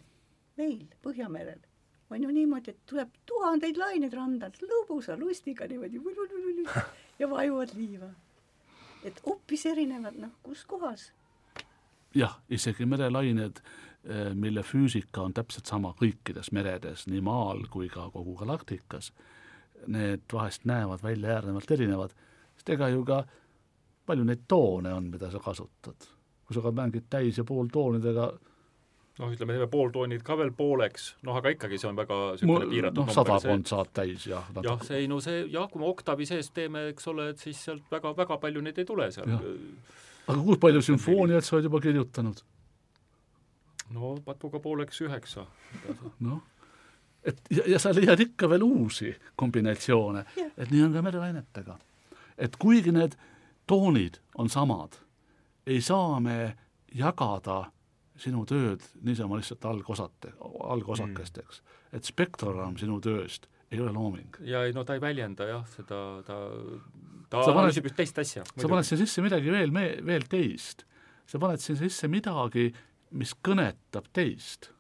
meil Põhjamerel on ju niimoodi, et tuleb tuhandeid laineid randalt. Lõbusa lustiga niimoodi ja vajuvad liiva. et hoopis erinevad, noh, kus kohas. jah, isegi merelained, eh, mille füüsika on täpselt sama kõikides meredes, nii maal kui ka kogu galaktikas, need vahest näevad välja äärnevalt erinevad sest ega ju ka palju neid toone on, mida sa kasutad. kui sa ka mängid täis- ja pooltoonidega noh, ütleme, teeme pooltoonid ka veel pooleks, noh aga ikkagi see on väga niisugune piiratud noh, sadakond saad täis, jah. jah, see ei no see jah, kui me oktavi sees teeme, eks ole, et siis sealt väga, väga palju neid ei tule seal. aga kui palju sümfooniat sa oled juba kirjutanud? no patuga pooleks üheksa. noh, et ja, ja sa leiad ikka veel uusi kombinatsioone, et nii on ka merelainetega et kuigi need toonid on samad, ei saa me jagada sinu tööd niisama lihtsalt algosate, algosakesteks mm.. et spektrogramm sinu tööst ei ole looming. ja ei no ta ei väljenda jah, seda, ta, ta analüüsib just teist asja. sa paned siia sisse midagi veel, veel teist. sa paned siia sisse midagi, mis kõnetab teist.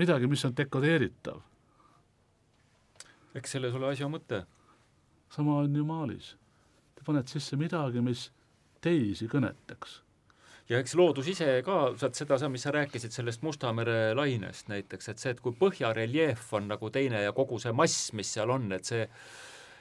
midagi, mis on dekodeeritav. eks selles ole asja mõte sama on ju maalis. Te panete sisse midagi, mis teisi kõnetaks ja eks loodus ise ka, saad seda, mis sa rääkisid sellest Musta mere lainest näiteks, et see, et kui põhjareljeef on nagu teine ja kogu see mass, mis seal on, et see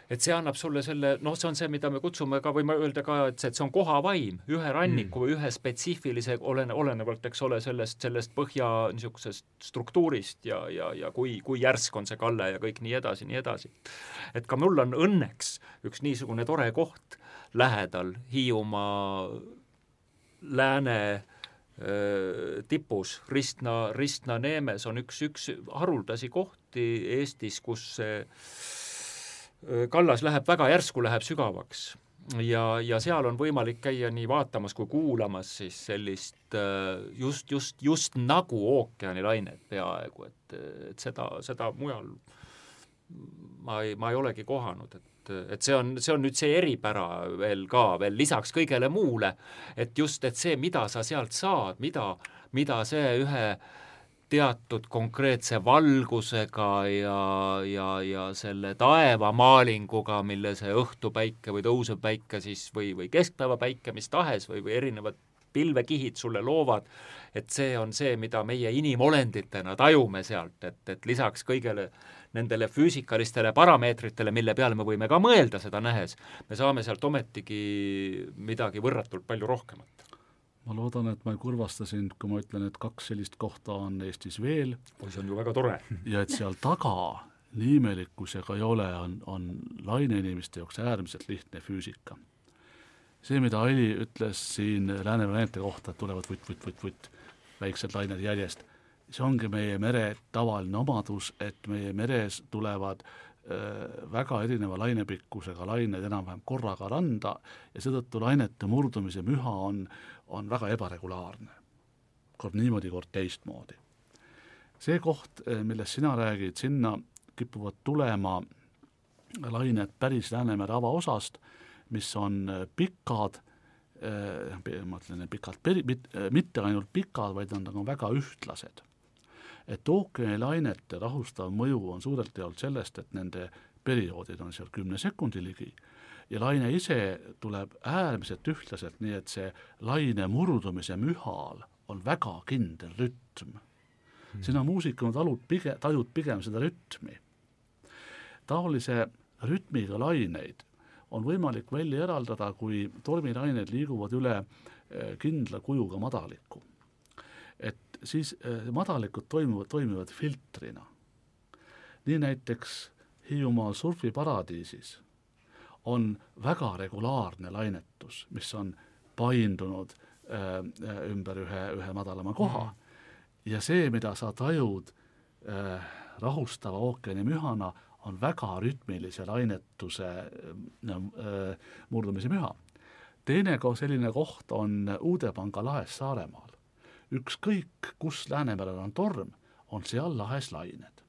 et see annab sulle selle, noh, see on see, mida me kutsume ka, võime öelda ka, et see, et see on kohavaim ühe ranniku mm. või ühe spetsiifilise, olene, olenevalt, eks ole, sellest, sellest põhja niisugusest struktuurist ja, ja, ja kui, kui järsk on see kalle ja kõik nii edasi, nii edasi. et ka mul on õnneks üks niisugune tore koht lähedal Hiiumaa lääne tipus, Ristna, Ristna-Neemes on üks, üks haruldasi kohti Eestis, kus see kallas läheb väga järsku, läheb sügavaks. Ja, ja seal on võimalik käia nii vaatamas kui kuulamas siis sellist just, just, just nagu ookeanilainet peaaegu, et, et seda, seda mujal ma ei, ma ei olegi kohanud, et, et see on, see on nüüd see eripära veel ka veel lisaks kõigele muule, et just, et see, mida sa sealt saad, mida, mida see ühe äh, teatud konkreetse valgusega ja, ja, ja selle taevamaalinguga, mille see õhtupäike või tõusev päike siis või, või keskpäevapäike, mis tahes, või, või erinevad pilvekihid sulle loovad, et see on see, mida meie inimolenditena tajume sealt, et, et lisaks kõigele nendele füüsikalistele parameetritele, mille peale me võime ka mõelda seda nähes, me saame sealt ometigi midagi võrratult palju rohkemat ma loodan, et ma ei kurvasta sind, kui ma ütlen, et kaks sellist kohta on Eestis veel. oi, see on ju väga tore. ja et seal taga, nii imelik kui see ka ei ole, on, on laineinimeste jaoks äärmiselt lihtne füüsika. see, mida Aili ütles siin Lääne-Lainete kohta, et tulevad vutt-vutt-vutt-vutt, väiksed lained järjest, see ongi meie mere tavaline omadus, et meie meres tulevad äh, väga erineva lainepikkusega lained enam-vähem korraga randa ja seetõttu lainete murdumise müha on, on väga ebaregulaarne. kord niimoodi, kord teistmoodi. see koht, eh, millest sina räägid, sinna kipuvad tulema lained päris Läänemere avaosast, mis on eh, pikad ma ütlen pikad, mitte ainult pikad, vaid nad on väga ühtlased. Et ookeanilainete rahustav mõju on suurelt jaolt sellest, et nende perioodid on seal kümne sekundi ligi ja laine ise tuleb äärmiselt ühtlaselt, nii et see laine murdumise mühal on väga kindel rütm hmm.. sina muusikuna talud pigem, tajud pigem seda rütmi. taolise rütmiga laineid on võimalik välja eraldada, kui tormilained liiguvad üle äh, kindla kujuga madalikku. et siis äh, madalikud toimuvad, toimivad filtrina. nii näiteks Hiiumaa surfiparadiisis on väga regulaarne lainetus, mis on paindunud äh, ümber ühe, ühe madalama koha mm. ja see, mida sa tajud äh, rahustava ookeani mühana, on väga rütmilise lainetuse äh, murdumise müha. teine selline koht on Uudepanga lahes Saaremaal. Ükskõik, kus Läänemerel on torm, on seal lahes lained.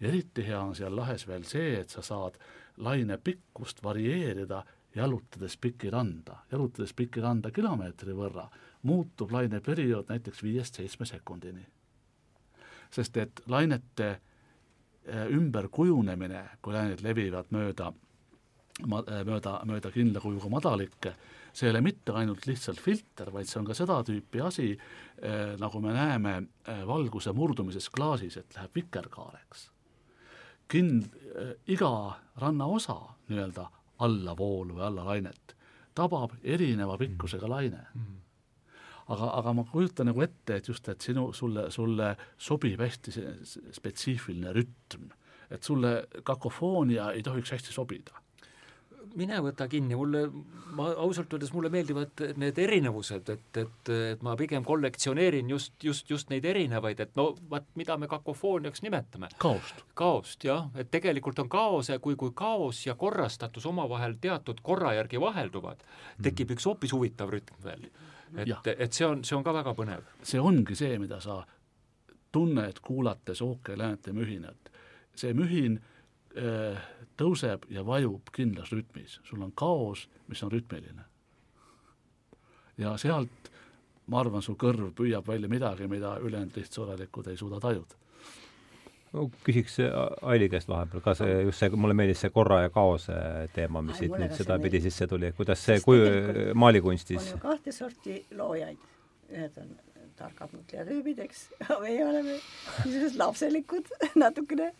eriti hea on seal lahes veel see, et sa saad laine pikkust varieerida, jalutades pikiranda, jalutades pikiranda kilomeetri võrra, muutub laineperiood näiteks viiest seitsme sekundini. sest et lainete Äh, ümberkujunemine, kui lääned levivad mööda mööda, mööda kindla kujuga madalikke, see ei ole mitte ainult lihtsalt filter, vaid see on ka seda tüüpi asi eh,, nagu me näeme eh, valguse murdumises klaasis, et läheb vikerkaareks. Kind- eh,, iga rannaosa nii-öelda allavoolu või allalainet tabab erineva pikkusega laine mm. -hmm aga, aga ma kujutan nagu ette, et just, et sinu, sulle, sulle sobib hästi see spetsiifiline rütm. et sulle kakofoonia ei tohiks hästi sobida mine võta kinni, mulle, ma ausalt öeldes, mulle meeldivad need erinevused, et, et, et ma pigem kollektsioneerin just, just, just neid erinevaid, et no vaat, mida me kakofooniaks nimetame. kaost. kaost, jah, et tegelikult on kaos ja kui, kui kaos ja korrastatus omavahel teatud korra järgi vahelduvad, tekib üks hoopis huvitav rütm veel et, et see on, see on ka väga põnev. see ongi see, mida sa tunned, kuulates ookeanläänete mühinat. see mühin tõuseb ja vajub kindlas rütmis, sul on kaos, mis on rütmiline. ja sealt, ma arvan, su kõrv püüab välja midagi, mida ülejäänud lihtsorelikud ei suuda tajuda. No küsiks Aili käest vahepeal ka see, just see, mulle meeldis see korra ja kaose teema, mis siit nüüd sedapidi sisse tuli, kuidas see kuju, maalikunstis on ju kahte sorti loojaid, ühed on targad mõtlejatüübid, eks, meie oleme niisugused lapselikud natukene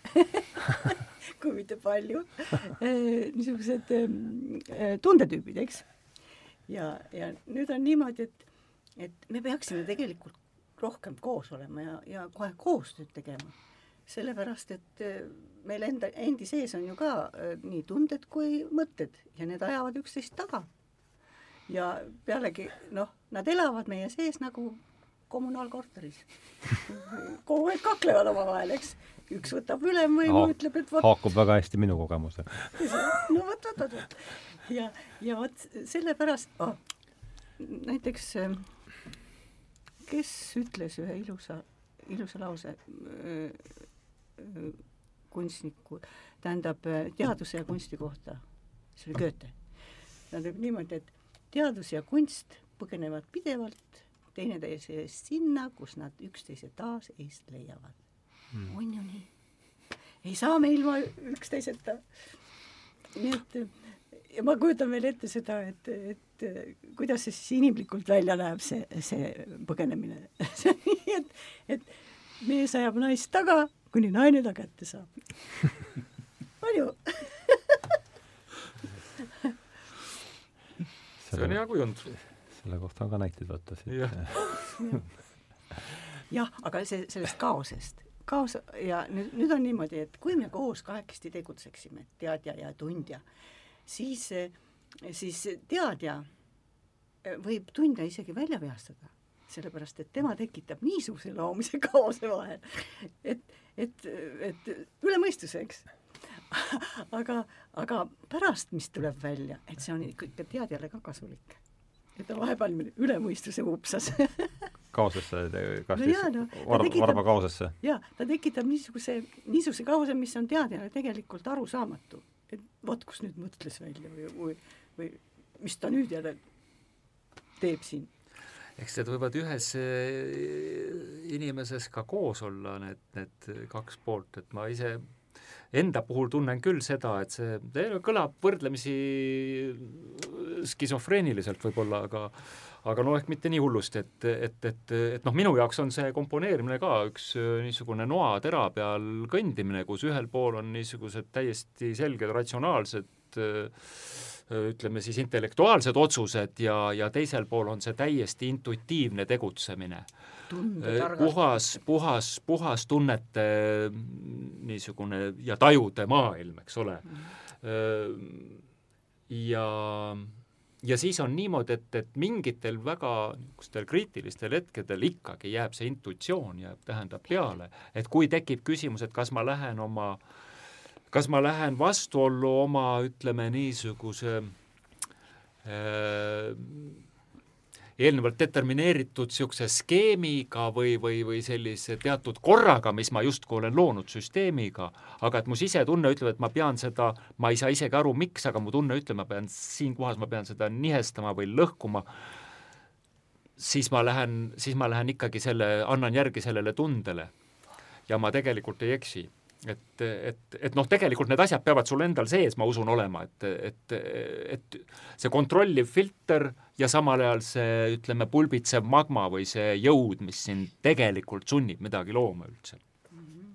kui mitte palju, niisugused äh, tundetüübid, eks. ja, ja nüüd on niimoodi, et, et me peaksime tegelikult rohkem koos olema ja, ja kohe koostööd tegema sellepärast, et äh, meil enda, endi sees on ju ka nii tunded kui mõtted ja need ajavad üksteist taga. ja pealegi noh, nad elavad meie sees nagu kommunaalkorteris. kogu aeg kaklevad omavahel, eks. üks võtab ülemvõimu Haak,, ütleb, et vot. haakub väga hästi minu kogemusega. no vot, vot, vot, vot. ja, ja vot sellepärast oh,, näiteks äh, kes ütles ühe ilusa, ilusa lause kunstniku, tähendab teaduse ja kunsti kohta, see oli Goethe. tähendab niimoodi, et teadus ja kunst põgenevad pidevalt teineteise eest sinna, kus nad üksteise taas eest leiavad hmm.. on ju nii? ei saa me ilma üksteiseta. nii et ja ma kujutan veel ette seda, et, et kuidas see siis inimlikult välja näeb, see, see põgenemine see on nii, et, et mees ajab naist taga kuni naine ta kätte saab. on ju? see on hea kujund. Selle kohta on ka näiteid võtta siit. jah, aga see, sellest kaosest, kaos ja nüüd, nüüd on niimoodi, et kui me koos kahekesti tegutseksime, teadja ja tundja, siis, siis teadja võib tundja isegi välja vihastada sellepärast et tema tekitab niisuguse loomise kaose vahel, et, et, et üle mõistuse, eks. aga, aga pärast, mis tuleb välja, et see on ikka teadjale ka kasulik. Et ta vahepeal üle mõistuse upsas kaosesse, kas no no, varba, varba kaosesse? jaa, ta tekitab niisuguse, niisuguse kaose, mis on teadjale tegelikult arusaamatu. et vot kus nüüd mõtles välja või, või, või mis ta nüüd jälle teeb siin eks need võivad ühes eh, inimeses ka koos olla, need, need kaks poolt, et ma ise enda puhul tunnen küll seda, et see, kõlab võrdlemisi skisofreeniliselt võib-olla, aga aga no ehk mitte nii hullusti, et, et, et, et noh, minu jaoks on see komponeerimine ka üks niisugune noatera peal kõndimine, kus ühel pool on niisugused täiesti selged ratsionaalsed äh, ütleme siis intellektuaalsed otsused ja, ja teisel pool on see täiesti intuitiivne tegutsemine. puhas, puhas, puhas tunnete niisugune ja tajude maailm, eks ole. Mm.. ja ja siis on niimoodi, et, et mingitel väga niisugustel kriitilistel hetkedel ikkagi jääb see intuitsioon jääb, tähendab peale, et kui tekib küsimus, et kas ma lähen oma, kas ma lähen vastuollu oma, ütleme niisuguse äh, eelnevalt determineeritud niisuguse skeemiga või, või, või sellise teatud korraga, mis ma justkui olen loonud süsteemiga, aga et mu sisetunne ütleb, et ma pean seda, ma ei saa isegi aru, miks, aga mu tunne ütleb, ma pean siin kohas, ma pean seda nihestama või lõhkuma, siis ma lähen, siis ma lähen ikkagi selle, annan järgi sellele tundele. ja ma tegelikult ei eksi et, et, et noh, tegelikult need asjad peavad sul endal sees, ma usun, olema, et, et, et see kontrolliv filter ja samal ajal see, ütleme, pulbitsev magma või see jõud, mis sind tegelikult sunnib midagi looma üldse mm. -hmm.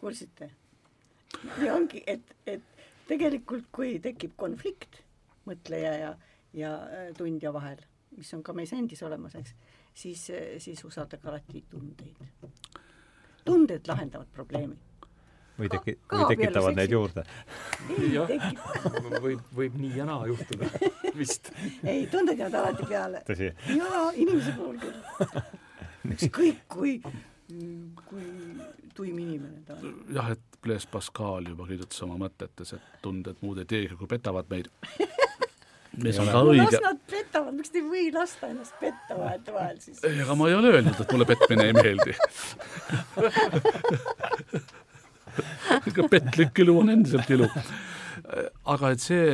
kuulsite? nii ongi, et, et tegelikult, kui tekib konflikt mõtleja ja, ja äh, tundja vahel, mis on ka meis endis olemas, eks, siis, siis usaldage alati tundeid. tunded lahendavad probleemi või teki-, või tekitavad neid juurde? jah, võib, võib nii ja naa juhtuda vist. ei, tunded jäävad alati peale. jaa, inimese puhul küll. ükskõik kui, kui tuim inimene ta on. jah, et Blaise Pascal juba kirjutas oma mõtetes, et tunded muud ei teegi, kui petavad meid mis on ka õige. las nad petavad, miks te ei või lasta ennast petta vahetevahel siis? ei, aga ma ei ole öelnud, et mulle petmine ei meeldi ega petlik ilu on endiselt ilu. aga et see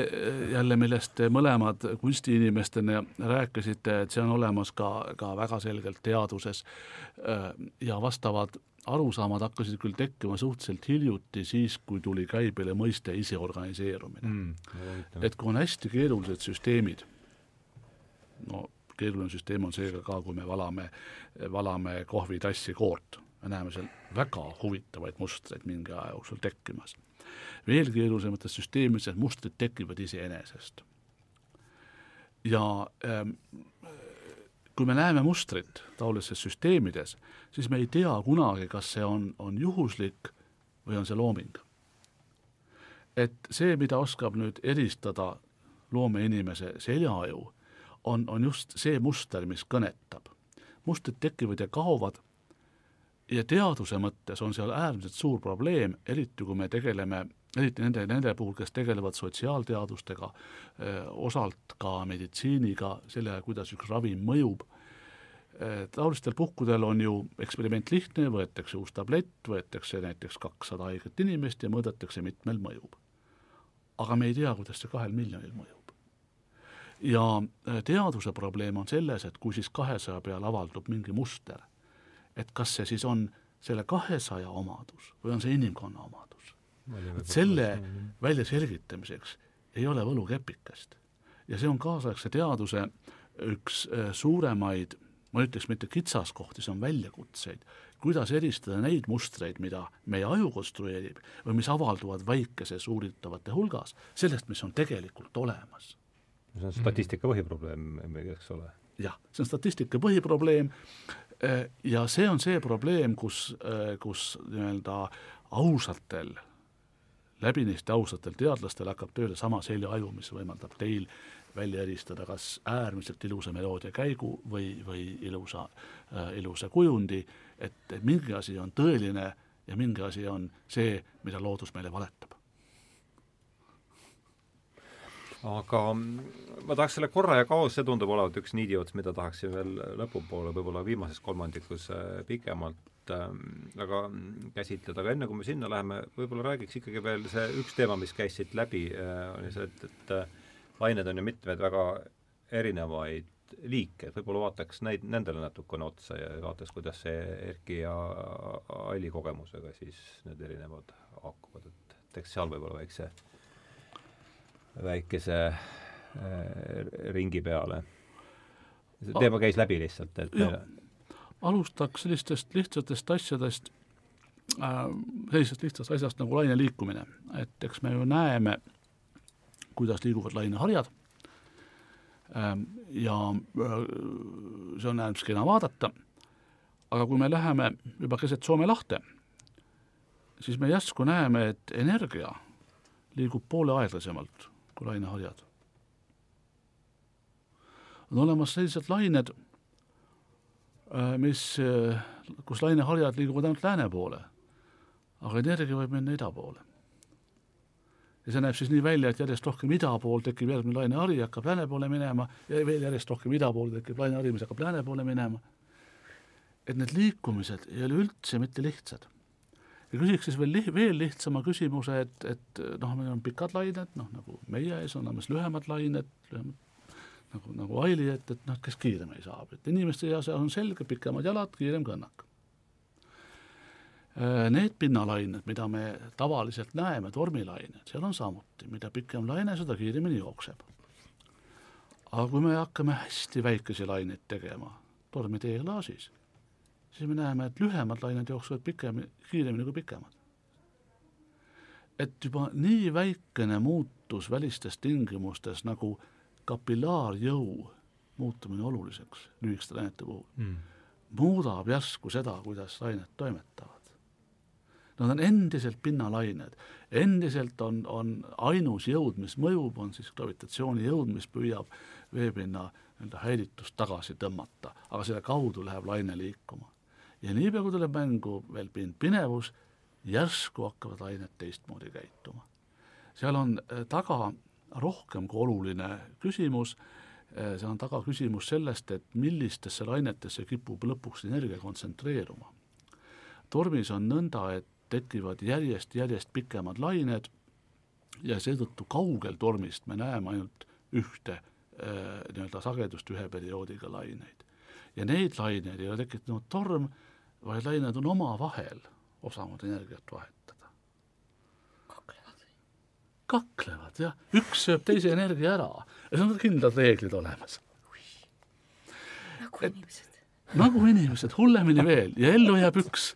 jälle, millest te mõlemad kunstiinimestena rääkisite, et see on olemas ka, ka väga selgelt teaduses ja vastavad arusaamad hakkasid küll tekkima suhteliselt hiljuti, siis kui tuli käibele mõiste iseorganiseerumine mm,. et kui on hästi keerulised süsteemid, no keeruline süsteem on seega ka, kui me valame, valame kohvitassi koort me näeme seal väga huvitavaid mustreid mingi aja jooksul tekkimas. veel keerulisemates süsteemides mustrid tekivad iseenesest. ja ähm, kui me näeme mustrit taolistes süsteemides, siis me ei tea kunagi, kas see on, on juhuslik või on see looming. et see, mida oskab nüüd eristada loomeinimese seljaju, on, on just see muster, mis kõnetab. mustrid tekivad ja kaovad ja teaduse mõttes on seal äärmiselt suur probleem, eriti kui me tegeleme, eriti nende, nende puhul, kes tegelevad sotsiaalteadustega, osalt ka meditsiiniga, sellega, kuidas üks ravim mõjub, taolistel puhkudel on ju eksperiment lihtne, võetakse uus tablett, võetakse näiteks kakssada haiget inimest ja mõõdetakse, mitmel mõjub. aga me ei tea, kuidas see kahel miljonil mõjub. ja teaduse probleem on selles, et kui siis kahesaja peal avaldub mingi muster et kas see siis on selle kahesaja omadus või on see inimkonna omadus. et selle väljaselgitamiseks ei ole võlukepikest. ja see on kaasaegse teaduse üks äh, suuremaid, ma ütleks mitte kitsaskohti, see on väljakutseid, kuidas eristada neid mustreid, mida meie aju konstrueerib või mis avalduvad väikeses uuritavate hulgas, sellest, mis on tegelikult olemas. see on statistika põhiprobleem, eks ole? jah, see on statistika põhiprobleem ja see on see probleem, kus, äh, kus nii-öelda ausatel, läbinisti ausatel teadlastel hakkab tööle sama seljaaju, mis võimaldab teil välja eristada kas äärmiselt ilusa meloodia käigu või, või ilusa äh,, ilusa kujundi, et mingi asi on tõeline ja mingi asi on see, mida loodus meile valetab aga ma tahaks selle korra ja kaos, see tundub olevat üks niidiots, mida tahaksin veel lõpupoole, võib-olla viimases kolmandikus äh, pikemalt ähm, aga käsitleda, aga enne kui me sinna läheme, võib-olla räägiks ikkagi veel see üks teema, mis käis siit läbi, äh, oli see, et, et äh, lained on ju mitmeid väga erinevaid liike, et võib-olla vaataks neid, nendele natukene otsa ja vaataks, kuidas see Erki ja Aili kogemusega siis need erinevad haakuvad, et teeks seal võib-olla väikse väikese äh, ringi peale. see teema käis läbi lihtsalt, et ja, alustaks sellistest lihtsatest asjadest äh,, sellisest lihtsast asjast nagu laine liikumine, et eks me ju näeme kuidas liiguvad laineharjad. Ähm, ja äh, see on äärmiselt kena vaadata, aga kui me läheme juba keset Soome lahte, siis me järsku näeme, et energia liigub poole aeglasemalt kui laineharjad. on olemas sellised lained, äh, mis, äh, kus laineharjad liiguvad ainult lääne poole, aga energia võib minna ida poole. ja see näeb siis nii välja, et järjest rohkem ida pool tekib järgmine lainehari, hakkab lääne poole minema ja veel järjest rohkem ida poole tekib lainehari, mis hakkab lääne poole minema. et need liikumised ei ole üldse mitte lihtsad ja küsiks siis veel veel lihtsama küsimuse, et, et noh, meil on pikad lained, noh nagu meie ees on olemas lühemad lained, lühemad nagu, nagu Aili, et, et noh, kes kiiremini saab, et inimeste seas on selge, pikemad jalad, kiirem kõnnak. Äh, need pinnalained, mida me tavaliselt näeme, tormilained, seal on samuti, mida pikem laine, seda kiiremini jookseb. aga kui me hakkame hästi väikesi laineid tegema tormi teeklaasis siis me näeme, et lühemad lained jooksevad pikem, kiiremini kui pikemad. et juba nii väikene muutus välistes tingimustes nagu kapillaarjõu muutumine oluliseks lühikeste lainete puhul mm. muudab järsku seda, kuidas lained toimetavad. Nad on endiselt pinnalained, endiselt on, on ainus jõud, mis mõjub, on siis gravitatsioonijõud, mis püüab veepinna nii-öelda häiritust tagasi tõmmata, aga selle kaudu läheb laine liikuma ja niipea, kui tuleb mängu veel pinevus, järsku hakkavad ained teistmoodi käituma. seal on äh, taga rohkem kui oluline küsimus, äh, seal on taga küsimus sellest, et millistesse lainetesse kipub lõpuks energia kontsentreeruma. tormis on nõnda, et tekivad järjest-järjest pikemad lained ja seetõttu kaugel tormist me näeme ainult ühte äh, nii-öelda sagedust ühe perioodiga laineid. ja neid laineid ei ole tekitanud torm, vaid lained on omavahel osanud energiat vahetada. kaklevad. kaklevad, jah, üks sööb teise energia ära ja seal on kindlad reeglid olemas. nagu inimesed. nagu inimesed, hullemini veel ja ellu jääb üks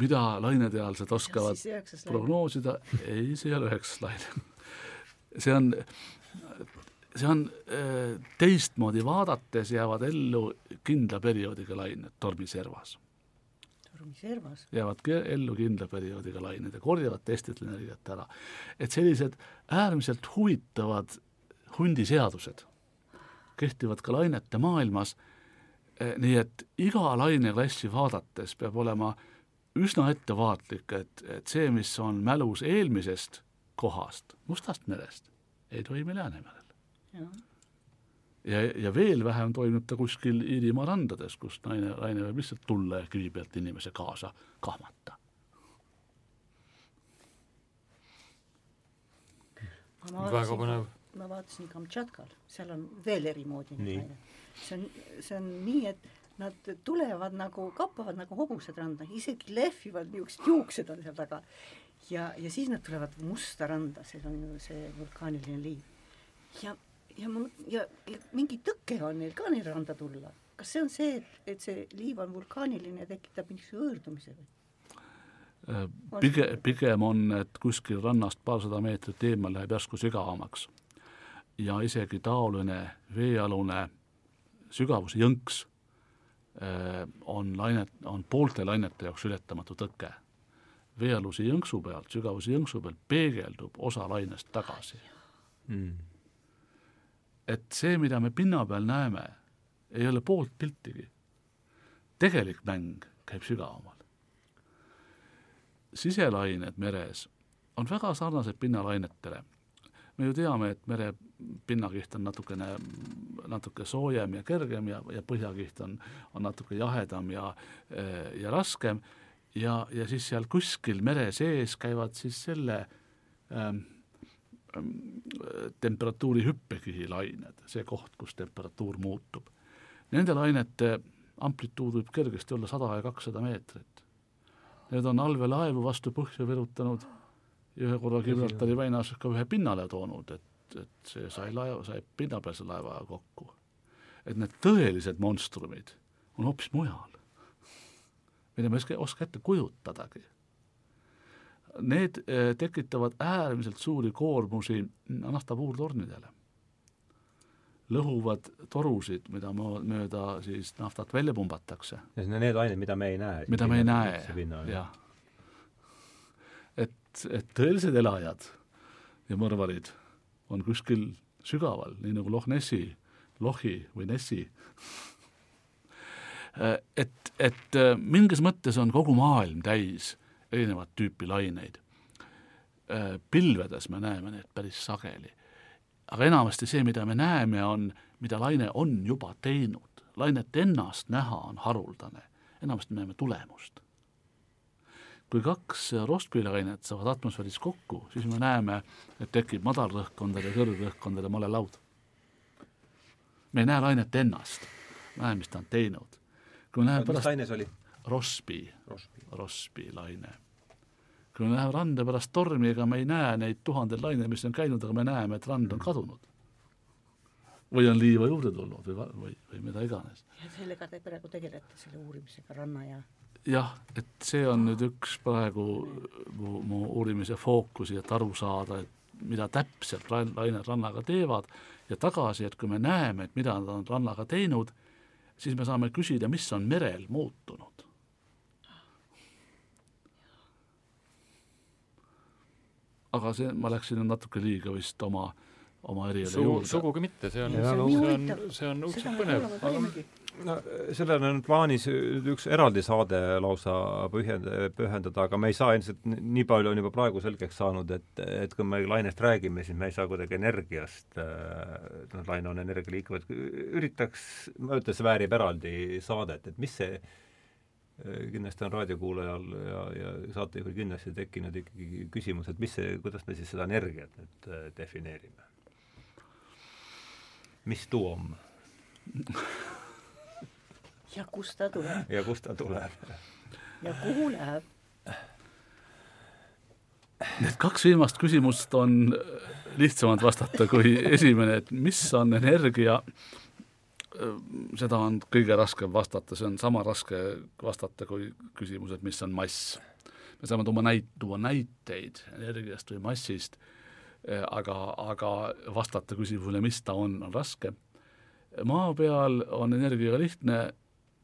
mida laineteadlased oskavad prognoosida, ei, see ei ole üheksas laine. see on see on äh, teistmoodi vaadates jäävad ellu kindla perioodiga lained tormiservas. tormiservas? jäävad ellu kindla perioodiga lained ja korjavad teistelt energiat ära. et sellised äärmiselt huvitavad hundiseadused kehtivad ka lainete maailmas, äh, nii et iga laineklassi vaadates peab olema üsna ettevaatlik, et, et see, mis on mälus eelmisest kohast, Mustast merest, ei toimi Läänemerel ja, ja veel vähem toimub ta kuskil Iirimaa randades, kus naine, naine võib lihtsalt tulla ja kivi pealt inimese kaasa kahmata. väga põnev. ma vaatasin Kamtšatkal, seal on veel eri moodi naine. see on, see on nii, et nad tulevad nagu, kappavad nagu hobused randa, isegi lehvivad, niisugused juuksed on seal taga. ja, ja siis nad tulevad musta randa, see on ju see vulkaaniline liiv. ja ja ma, ja, ja mingi tõke on neil ka neil randa tulla. kas see on see, et, et see liiv on vulkaaniline ja tekitab mingisuguse hõõrdumise või? Äh, pigem, pigem on, et kuskil rannast paarsada meetrit eemal läheb järsku sügavamaks. ja isegi taoline veealune sügavuse jõnks äh, on lainet, on poolte lainete jaoks ületamatu tõke. veealuse jõnksu pealt, sügavuse jõnksu pealt peegeldub osa lainest tagasi mm et see, mida me pinna peal näeme, ei ole poolt piltigi. tegelik mäng käib sügavamal. siselained meres on väga sarnased pinnalainetele. me ju teame, et mere pinnakiht on natukene, natuke soojem ja kergem ja, ja põhjakiht on, on natuke jahedam ja, ja raskem ja, ja siis seal kuskil mere sees käivad siis selle ähm, temperatuuri hüppekihilained, see koht, kus temperatuur muutub. Nende lainete amplituud võib kergesti olla sada ja kakssada meetrit. Need on allveelaevu vastu põhja virutanud ja ühe korra Gibraltari väinas ka ühe pinnale toonud, et, et see sai laeva, sai pinnapealse laevaga kokku. et need tõelised monstrumid on hoopis mujal, mida me ei oska ette kujutadagi. Need eh, tekitavad äärmiselt suuri koormusi naftapuurtornidele. lõhuvad torusid, mida mööda siis naftat välja pumbatakse, ja need ained, mida me ei näe. mida me ei näe, jah. et, et tõelised elajad ja mõrvarid on kuskil sügaval, nii nagu Loch Nessi, Lochi või Nessi. et, et äh, mingis mõttes on kogu maailm täis erinevat tüüpi laineid. Äh, pilvedes me näeme neid päris sageli. aga enamasti see, mida me näeme, on, mida laine on juba teinud. lainet ennast näha on haruldane, enamasti näeme tulemust kui kaks rostpilainet saavad atmosfääris kokku, siis me näeme, et tekib madalrõhkkondade kõrgrõhkkondade malelaud. me ei näe lainet ennast, näeme, mis ta on teinud. kui me läheme mis pärast laine see oli? Rospi, Rospi. Rospi laine. kui me läheme randa pärast tormi, ega me ei näe neid tuhandeid laineid, mis on käinud, aga me näeme, et rand on kadunud. või on liiva juurde tulnud või, või, või mida iganes. ja sellega te praegu tegelete, selle uurimisega ranna ja jah, et see on nüüd üks praegu mu, mu uurimise fookusi, et aru saada, et mida täpselt lain-, lained rannaga teevad ja tagasi, et kui me näeme, et mida nad on rannaga teinud, siis me saame küsida, mis on merel muutunud. Aga see, ma läksin nüüd natuke liiga vist oma, oma eriala Sugu, juurde. sugugi mitte, see on, see on, see on, see on õudselt põnev. no sellele on plaanis üks eraldi saade lausa põhjend-, pühendada, aga me ei saa ilmselt, nii palju on juba praegu selgeks saanud, et, et kui me lainest räägime, siis me ei saa kuidagi energiast, noh, laine on energialiik, üritaks, ma ütlen, see väärib eraldi saadet, et mis see kindlasti on raadiokuulajal ja, ja saatejuhil kindlasti tekkinud ikkagi küsimus, et mis see, kuidas me siis seda energiat nüüd äh, defineerime? mis tuum ja kust ta tuleb ja kust ta tuleb? ja kuhu läheb? Need kaks viimast küsimust on lihtsamad vastata kui esimene, et mis on energia, seda on kõige raskem vastata, see on sama raske vastata kui küsimus, et mis on mass. me saame tuua näit-, tuua näiteid energiast või massist, aga, aga vastata küsimusele, mis ta on, on raske. maa peal on energiaga lihtne,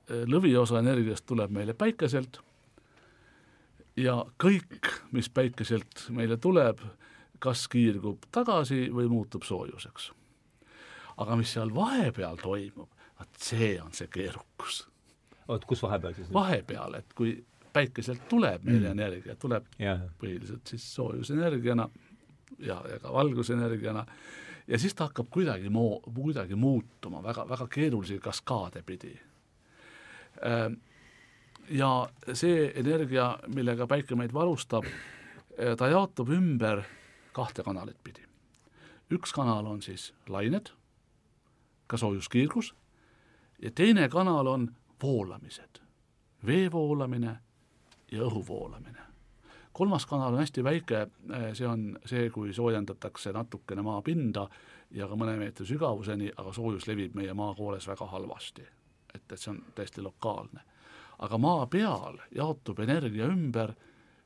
lõviosa energiast tuleb meile päikeselt ja kõik, mis päikeselt meile tuleb, kas kiirgub tagasi või muutub soojuseks. Aga mis seal vahepeal toimub, vot see on see keerukus. oot, kus vahepeal siis? vahepeal, et kui päikeselt tuleb meile Mm. energia, tuleb jah, põhiliselt siis soojusenergiana ja, ja ka valgusenergiana, ja siis ta hakkab kuidagi moo-, kuidagi muutuma väga, väga keerulisi kaskaade pidi. Ja see energia, millega päike meid varustab, ta jaotub ümber kahte kanalit pidi. üks kanal on siis lained, ka soojuskiirgus, ja teine kanal on voolamised, vee voolamine ja õhu voolamine kolmas kanal on hästi väike, see on see, kui soojendatakse natukene maapinda ja ka mõne meetri sügavuseni, aga soojus levib meie maakooles väga halvasti. et, et see on täiesti lokaalne. aga maa peal jaotub energia ümber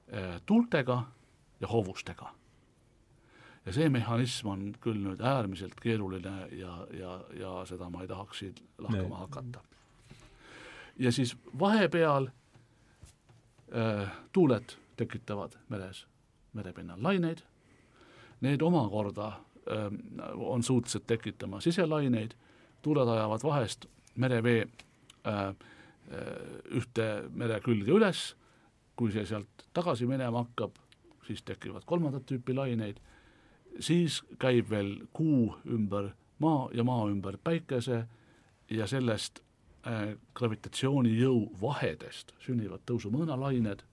eh, tuultega ja hoovustega. Ja see mehhanism on küll nüüd äärmiselt keeruline ja, ja, ja seda ma ei tahaks siin lahkama Nee. hakata. ja siis vahepeal äh, tuuled tekitavad meres, merepinnal laineid, need omakorda äh, on suutelised tekitama siselaineid, tuuled ajavad vahest merevee äh, äh, ühte mere külge üles, kui see sealt tagasi minema hakkab, siis tekivad kolmandat tüüpi laineid, siis käib veel kuu ümber maa ja maa ümber päikese ja sellest äh, gravitatsioonijõu vahedest sünnivad tõusumõõnalained,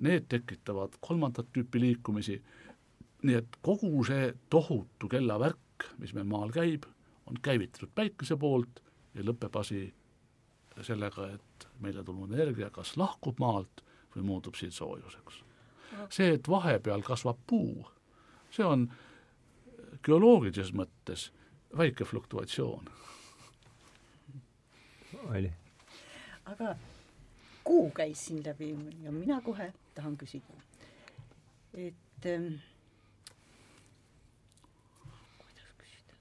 need tekitavad kolmandat tüüpi liikumisi, nii et kogu see tohutu kellavärk, mis meil maal käib, on käivitatud päikese poolt ja lõpeb asi sellega, et meile tulnud energia kas lahkub maalt või muutub siin soojuseks. see, et vahepeal kasvab puu, see on geoloogilises mõttes väike fluktuatsioon. oli. aga kuu käis siin läbi ja mina kohe tahan küsida. et ähm, kuidas küsida,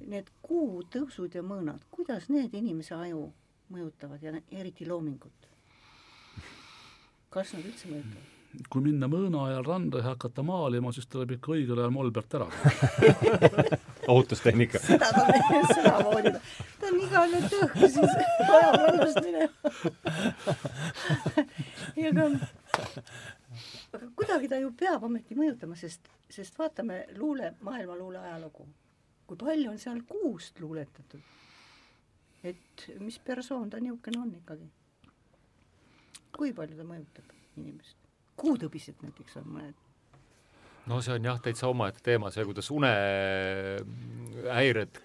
need kuutõusud ja mõõnad, kuidas need inimese aju mõjutavad ja eriti loomingut? kas nad üldse mõjutavad? Kui minna mõõna ajal randa ja hakata maalima, siis tuleb ikka õigel ajal molbert ära ohutustehnika. seda ta meile sedamoodi, ta on igale tõhku siis ajab rannast minema. ja aga, aga kuidagi ta ju peab ometi mõjutama, sest, sest vaatame luule, maailmaluule ajalugu. kui palju on seal kuust luuletatud? et mis persoon ta niisugune on ikkagi? kui palju ta mõjutab inimest? Kuutõbised näiteks on mõned no see on jah, täitsa omaette teema, see, kuidas unehäired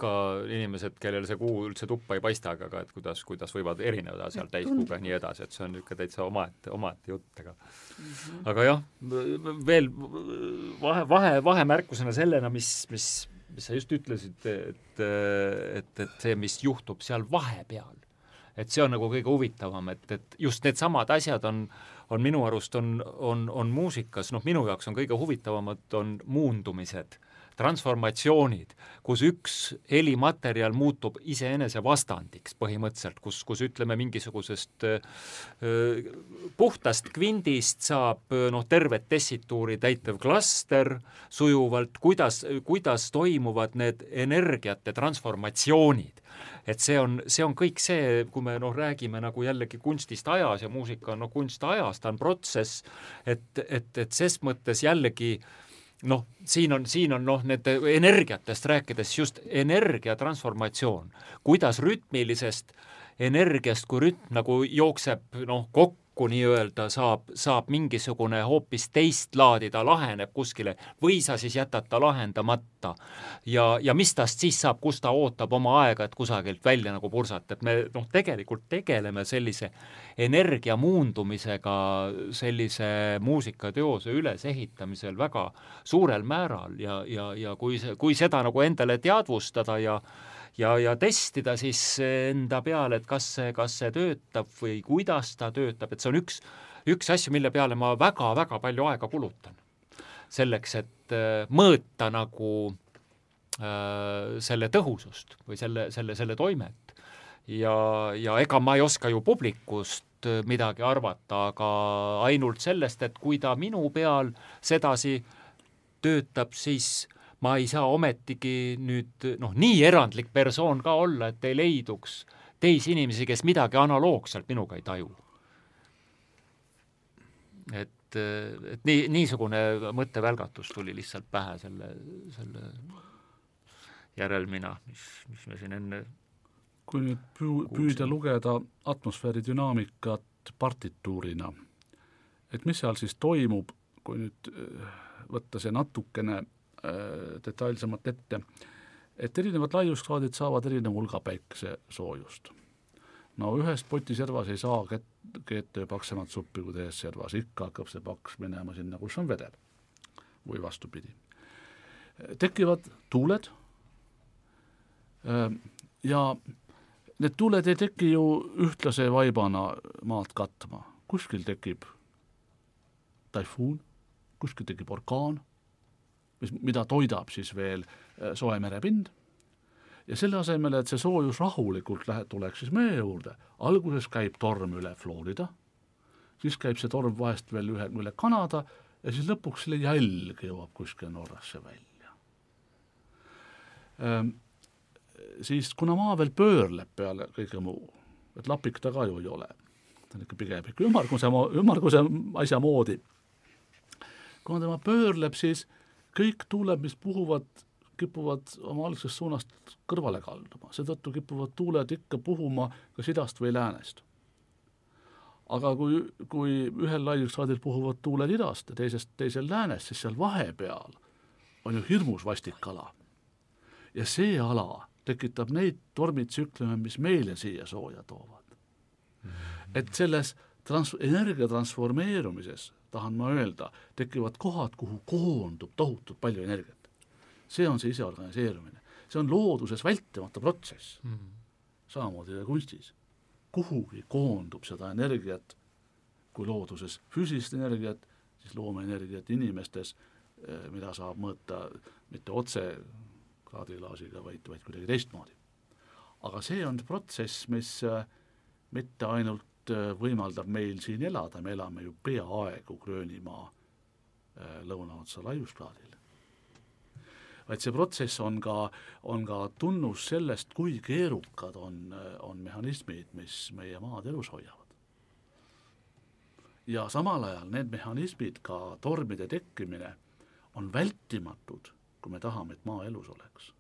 ka inimesed, kellel see kuu üldse tuppa ei paista, aga ka et kuidas, kuidas võivad erineda seal täiskuuga ja nii edasi, et see on niisugune täitsa omaette, omaette jutt, aga mm -hmm. aga jah, veel vahe, vahe, vahemärkusena sellena, mis, mis, mis sa just ütlesid, et, et, et see, mis juhtub seal vahepeal, et see on nagu kõige huvitavam, et, et just needsamad asjad on on minu arust, on, on, on muusikas, noh, minu jaoks on kõige huvitavamad, on muundumised, transformatsioonid, kus üks helimaterjal muutub iseenese vastandiks põhimõtteliselt, kus, kus ütleme, mingisugusest öö, puhtast kvindist saab noh, tervet tessituuri täitev klaster sujuvalt, kuidas, kuidas toimuvad need energiate transformatsioonid et see on, see on kõik see, kui me noh, räägime nagu jällegi kunstist ajas ja muusika on noh, kunst ajas, ta on protsess, et, et, et ses mõttes jällegi noh, siin on, siin on noh, need energiatest rääkides just energia transformatsioon, kuidas rütmilisest energiast, kui rütm nagu jookseb noh, kokku, kokku nii-öelda saab, saab mingisugune hoopis teist laadi, ta laheneb kuskile või sa siis jätad ta lahendamata. ja, ja mis tast siis saab, kus ta ootab oma aega, et kusagilt välja nagu pursata, et me noh, tegelikult tegeleme sellise energia muundumisega sellise muusikateose ülesehitamisel väga suurel määral ja, ja, ja kui see, kui seda nagu endale teadvustada ja ja, ja testida siis enda peale, et kas see, kas see töötab või kuidas ta töötab, et see on üks, üks asju, mille peale ma väga-väga palju aega kulutan. selleks, et äh, mõõta nagu äh, selle tõhusust või selle, selle, selle toimet. ja, ja ega ma ei oska ju publikust midagi arvata, aga ainult sellest, et kui ta minu peal sedasi töötab, siis ma ei saa ometigi nüüd noh, nii erandlik persoon ka olla, et ei leiduks teisi inimesi, kes midagi analoogselt minuga ei taju. et, et nii, niisugune mõttevälgatus tuli lihtsalt pähe selle, selle järelmina, mis, mis me siin enne kui nüüd püü-, püüda lugeda atmosfääri dünaamikat partituurina, et mis seal siis toimub, kui nüüd võtta see natukene Äh, detailsemalt ette, et erinevad laiuskraadid saavad erineva hulga päikesesoojust. no ühes potiservas ei saa keeta paksemat suppi kui teises servas, ikka hakkab see paks minema sinna, kus on vedel. või vastupidi. tekivad tuuled äh, ja need tuuled ei teki ju ühtlase vaibana maad katma, kuskil tekib taifuun, kuskil tekib orkaan mis, mida toidab siis veel äh, soe merepind, ja selle asemel, et see soojus rahulikult lähe-, tuleks siis meie juurde, alguses käib torm üle Florida, siis käib see torm vahest veel ühe, üle Kanada ja siis lõpuks selle jälg jõuab kuskile Norrasse välja ehm,. Siis kuna maa veel pöörleb peale kõige muu, et lapik ta ka ju ei ole, ta on ikka pigem ikka ümmarguse, ümmarguse asja moodi, kuna tema pöörleb, siis äh, kõik tuuled, mis puhuvad, kipuvad oma algsest suunast kõrvale kalduma, seetõttu kipuvad tuuled ikka puhuma kas idast või läänest. aga kui, kui ühel laiuskraadil puhuvad tuuled idast ja teisest, teisel läänest, siis seal vahepeal on ju hirmus vastik ala. ja see ala tekitab neid tormitsüklume, mis meile siia sooja toovad. et selles trans-, energia transformeerumises tahan ma öelda, tekivad kohad, kuhu koondub tohutult palju energiat. see on see iseorganiseerumine, see on looduses vältimatu protsess mm. -hmm. samamoodi ka kunstis. kuhugi koondub seda energiat, kui looduses füüsilist energiat, siis loomeenergiat inimestes, mida saab mõõta mitte otse kraadiklaasiga, vaid, vaid kuidagi teistmoodi. aga see on protsess, mis mitte ainult võimaldab meil siin elada, me elame ju peaaegu Gröönimaa lõunaotsa laiuskraadil vaid see protsess on ka, on ka tunnus sellest, kui keerukad on, on mehhanismid, mis meie maad elus hoiavad. ja samal ajal need mehhanismid, ka tormide tekkimine, on vältimatud, kui me tahame, et maa elus oleks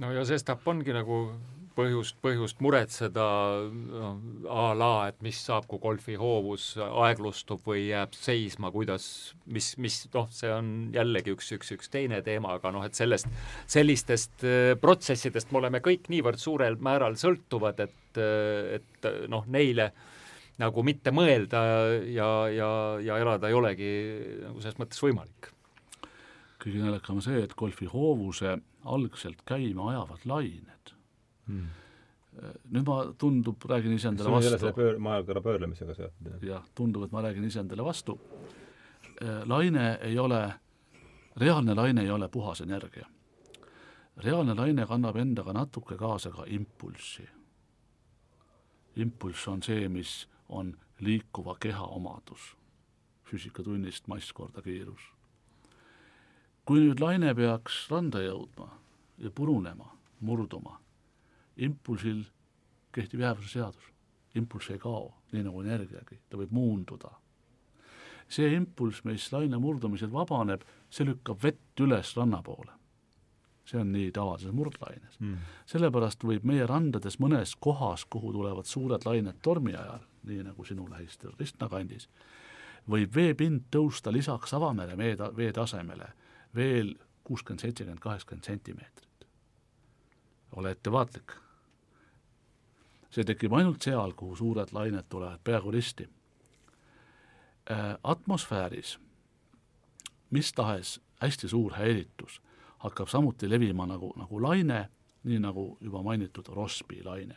no ja sestap ongi nagu põhjust, põhjust muretseda no, a la, et mis saab, kui golfihoovus aeglustub või jääb seisma, kuidas, mis, mis noh, see on jällegi üks, üks, üks teine teema, aga noh, et sellest, sellistest äh, protsessidest me oleme kõik niivõrd suurel määral sõltuvad, et, äh, et noh, neile nagu mitte mõelda ja, ja, ja elada ei olegi nagu selles mõttes võimalik kõige naljakam on see, et golfihoovuse algselt käima ajavad lained hmm. nüüd ma tundub, räägin iseendale vastu. selle pöör-, maailmakõrra pöörlemisega seotud, jah? jah, tundub, et ma räägin iseendale vastu. Äh, laine ei ole, reaalne laine ei ole puhas energia. reaalne laine kannab endaga natuke kaasa ka impulssi. impulss on see, mis on liikuva keha omadus. füüsikatunnist mass korda kiirus kui nüüd laine peaks randa jõudma ja purunema, murduma, impulsil kehtib jäävuse seadus, impulss ei kao, nii nagu energiagi, ta võib muunduda. see impulss, mis laine murdumisel vabaneb, see lükkab vett üles ranna poole. see on nii tavalises murdlaines mm.. sellepärast võib meie randades mõnes kohas, kuhu tulevad suured lained tormi ajal, nii nagu sinu lähistel Ristna kandis, võib veepind tõusta lisaks avamere vee, veetasemele veel kuuskümmend, seitsekümmend, kaheksakümmend sentimeetrit. ole ettevaatlik. see tekib ainult seal, kuhu suured lained tulevad peaaegu risti äh,. atmosfääris mis tahes hästi suur häiritus hakkab samuti levima nagu, nagu laine, nii nagu juba mainitud Rossby laine.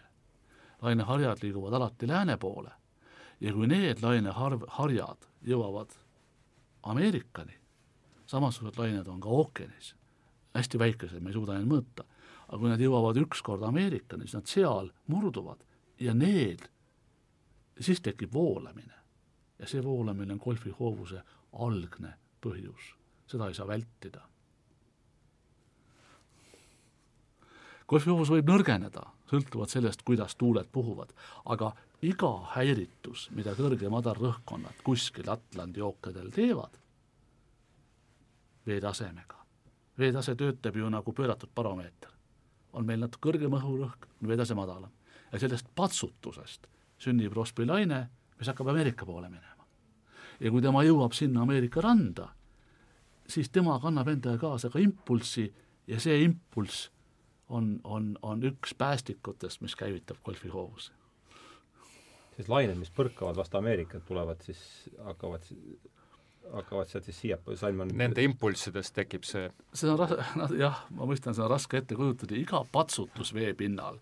laineharjad liiguvad alati lääne poole ja kui need laineharv, harjad jõuavad Ameerikani, samasugused lained on ka ookeanis, hästi väikesed, me ei suuda neid mõõta. aga kui nad jõuavad ükskord Ameerikani, siis nad seal murduvad ja need, siis tekib voolamine. ja see voolamine on golfihoovuse algne põhjus, seda ei saa vältida. golfihoovus võib nõrgeneda, sõltuvalt sellest, kuidas tuuled puhuvad, aga iga häiritus, mida kõrge ja madal rõhkkonnad kuskil Atlandi ookeanidel teevad, veetasemega. veetase töötab ju nagu pööratud baromeeter. on meil natuke kõrgem õhurõhk, veetase madalam. ja sellest patsutusest sünnib Rossby laine, mis hakkab Ameerika poole minema. ja kui tema jõuab sinna Ameerika randa, siis tema kannab endaga kaasa ka impulssi ja see impulss on, on, on üks päästikutest, mis käivitab golfihoovuse. siis lained, mis põrkavad vastu Ameerikat, tulevad siis, hakkavad hakkavad sealt siis siiapoole Salman Nende impulssidest tekib see. See on ras-, noh jah, ma mõistan, seda on raske ette kujutada, iga patsutus veepinnal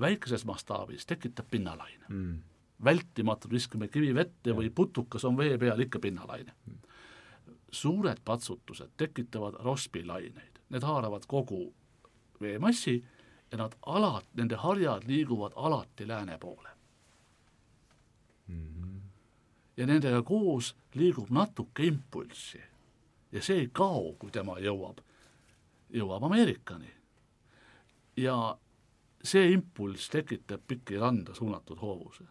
väikeses mastaabis tekitab pinnalaine. Mm.. vältimatult viskame kivi vette ja. või putukas on vee peal, ikka pinnalaine. Mm.. suured patsutused tekitavad Rossby laineid, need haaravad kogu veemassi ja nad alat-, nende harjad liiguvad alati lääne poole. Mm. -hmm ja nendega koos liigub natuke impulssi. ja see ei kao, kui tema jõuab, jõuab Ameerikani. ja see impulss tekitab piki randa suunatud hoovuse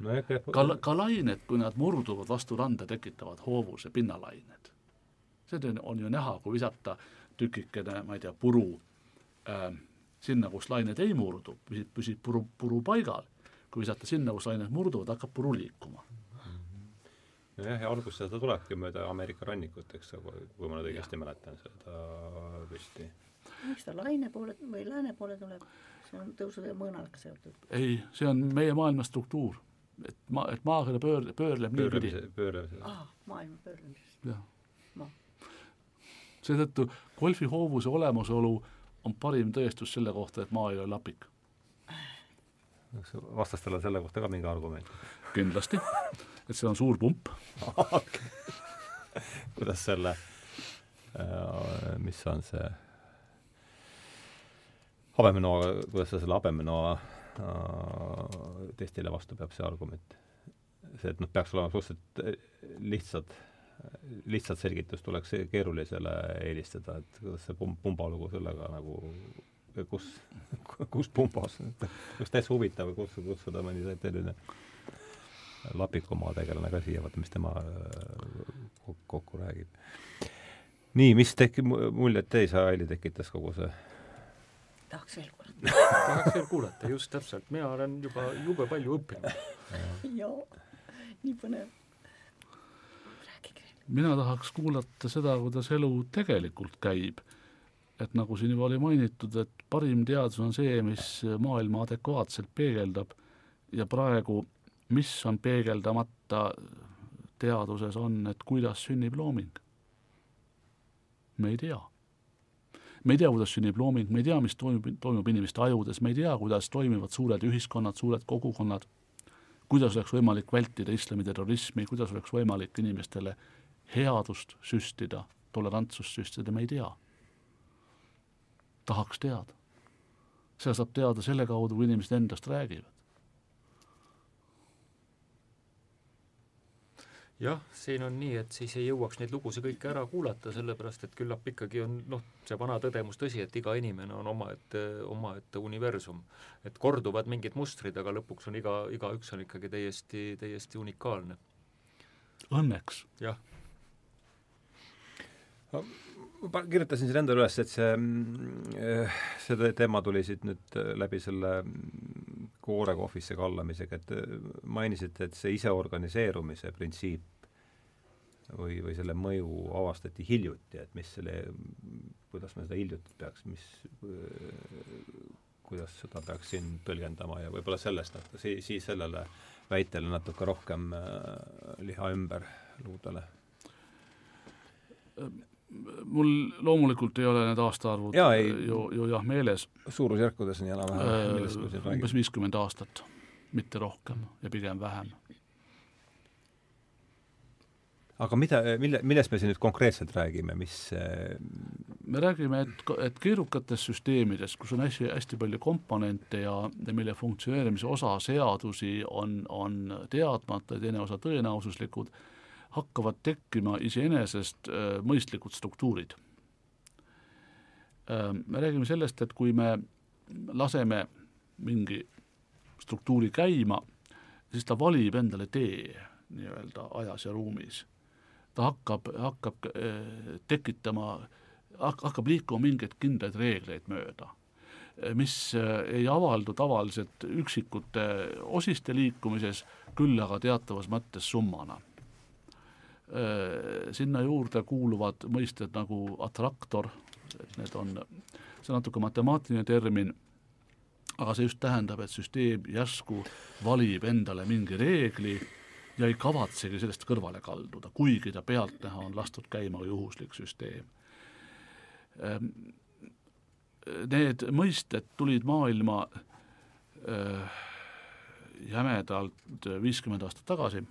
no,. ka, ka lained, kui nad murduvad vastu randa, tekitavad hoovuse, pinnalained. see on ju näha, kui visata tükikene, ma ei tea, puru äh, sinna, kus lained ei murdu, püsib, püsib puru, puru paigal. kui visata sinna, kus lained murduvad, hakkab puru liikuma nojah, ja alguses seda tulebki mööda Ameerika rannikut, eks, kui ma nüüd õigesti mäletan seda püsti. miks ta laine poole või lääne poole tuleb, see on tõusu ja mõõnaga seotud? ei, see on meie maailma struktuur. et ma, et maakera pöör-, pöörleb niipidi. pöörlemise. aa, maailma pöörlemisest. jah seetõttu golfihoovuse olemasolu on parim tõestus selle kohta, et maa ei ole lapik kas vastastel on selle kohta ka mingi argument? Kindlasti, et see on suur pump. Kuidas selle, äh, mis on see? Habemenoa, kuidas sa selle habemenoa äh, testile vastu peab, see argument? see, et noh, peaks olema suhteliselt äh, lihtsad, lihtsat selgitust tuleks keerulisele eelistada, et kuidas see pumb, pumba lugu sellega nagu kus, kus pumbas, kus täitsa huvitav kutsuda, kutsuda mõni selline Lapikumaa tegelane ka siia, vaata, mis tema äh, kokku räägib. nii, mis tekib, muljet teis, Aili, tekitas kogu see? tahaks veel kuulata tahaks veel kuulata, just täpselt, mina olen juba jube palju õppinud. joo, nii põnev. rääkige. mina tahaks kuulata seda, kuidas elu tegelikult käib. et nagu siin juba oli mainitud, et parim teadus on see, mis maailma adekvaatselt peegeldab ja praegu mis on peegeldamata teaduses, on, et kuidas sünnib looming. me ei tea. me ei tea, kuidas sünnib looming, me ei tea, mis toimub, toimub inimeste ajudes, me ei tea, kuidas toimivad suured ühiskonnad, suured kogukonnad, kuidas oleks võimalik vältida islamiterrorismi, kuidas oleks võimalik inimestele headust süstida, tolerantsust süstida, me ei tea. tahaks teada. seda saab teada selle kaudu, kui inimesed endast räägivad. Jah, siin on nii, et siis ei jõuaks neid lugusid kõiki ära kuulata, sellepärast et küllap ikkagi on noh, see vana tõdemus tõsi, et iga inimene on omaette, omaette universum. et korduvad mingid mustrid, aga lõpuks on iga, igaüks on ikkagi täiesti, täiesti unikaalne. Õnneks. jah. ma kirjutasin siin endale üles, et see, mm, see teema tuli siit nüüd läbi selle koorekohvisse kallamisega, et mainisite, et see iseorganiseerumise printsiip või, või selle mõju avastati hiljuti, et mis selle, kuidas me seda hiljuti peaks, mis, kuidas seda peaks siin tõlgendama ja võib-olla sellest natuke, siis, siis sellele väitele natuke rohkem äh, liha ümber luudele? Mul loomulikult ei ole need aastaarvud Jaa, ei, ju, ju jah meeles. suurusjärkudes on enam-vähem, millest me siin räägime? umbes viiskümmend aastat, mitte rohkem ja pigem vähem aga mida, mille, millest me siin nüüd konkreetselt räägime, mis me räägime, et, et keerukates süsteemides, kus on hästi, hästi palju komponente ja, ja mille funktsioneerimise osa seadusi on, on teadmata ja teine osa tõenäosuslikud, hakkavad tekkima iseenesest äh, mõistlikud struktuurid äh,. Me räägime sellest, et kui me laseme mingi struktuuri käima, siis ta valib endale tee nii-öelda ajas ja ruumis ta hakkab, hakkab äh, tekitama, hakkab liikuma mingeid kindlaid reegleid mööda, mis ei avaldu tavaliselt üksikute osiste liikumises, küll aga teatavas mõttes summana. Äh, sinna juurde kuuluvad mõisted nagu atraktor, et need on, see on natuke matemaatiline termin, aga see just tähendab, et süsteem järsku valib endale mingi reegli ja ei kavatsegi sellest kõrvale kalduda, kuigi ta pealtnäha on lastud käima juhuslik süsteem. Ehm, need mõisted tulid maailma äh, jämedalt viiskümmend aastat tagasi.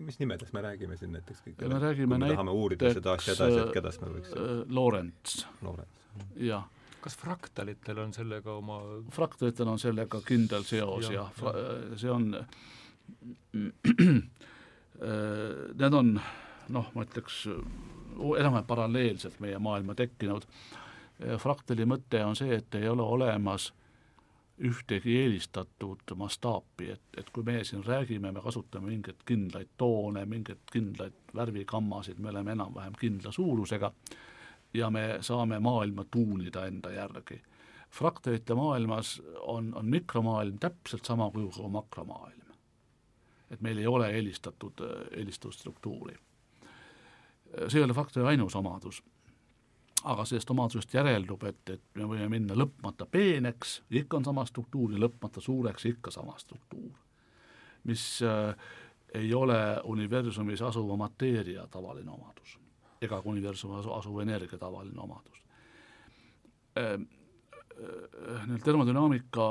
Mis nimedest me räägime siin näiteks? me räägime näiteks tahame uurida seda asja edasi, et keda me võiks äh, Lorentz. Lorentz. jah kas fraktalitel on sellega oma fraktalitel on sellega kindel seos ja, ja see on Need on noh, ma ütleks enam-vähem paralleelselt meie maailma tekkinud. fraktali mõte on see, et ei ole olemas ühtegi eelistatud mastaapi, et, et kui meie siin räägime, me kasutame mingeid kindlaid toone, mingeid kindlaid värvikammasid, me oleme enam-vähem kindla suurusega ja me saame maailma tuunida enda järgi. fraktalite maailmas on, on mikromaailm täpselt sama kujuga kui makromaailm et meil ei ole eelistatud, eelistatud struktuuri. see ei ole faktori ainus omadus, aga sellest omadusest järeldub, et, et me võime minna lõpmata peeneks, ikka on sama struktuur, ja lõpmata suureks, ikka sama struktuur. mis äh, ei ole universumis asuva mateeria tavaline omadus ega ka universumis asuva energia tavaline omadus äh,. Äh, termodünaamika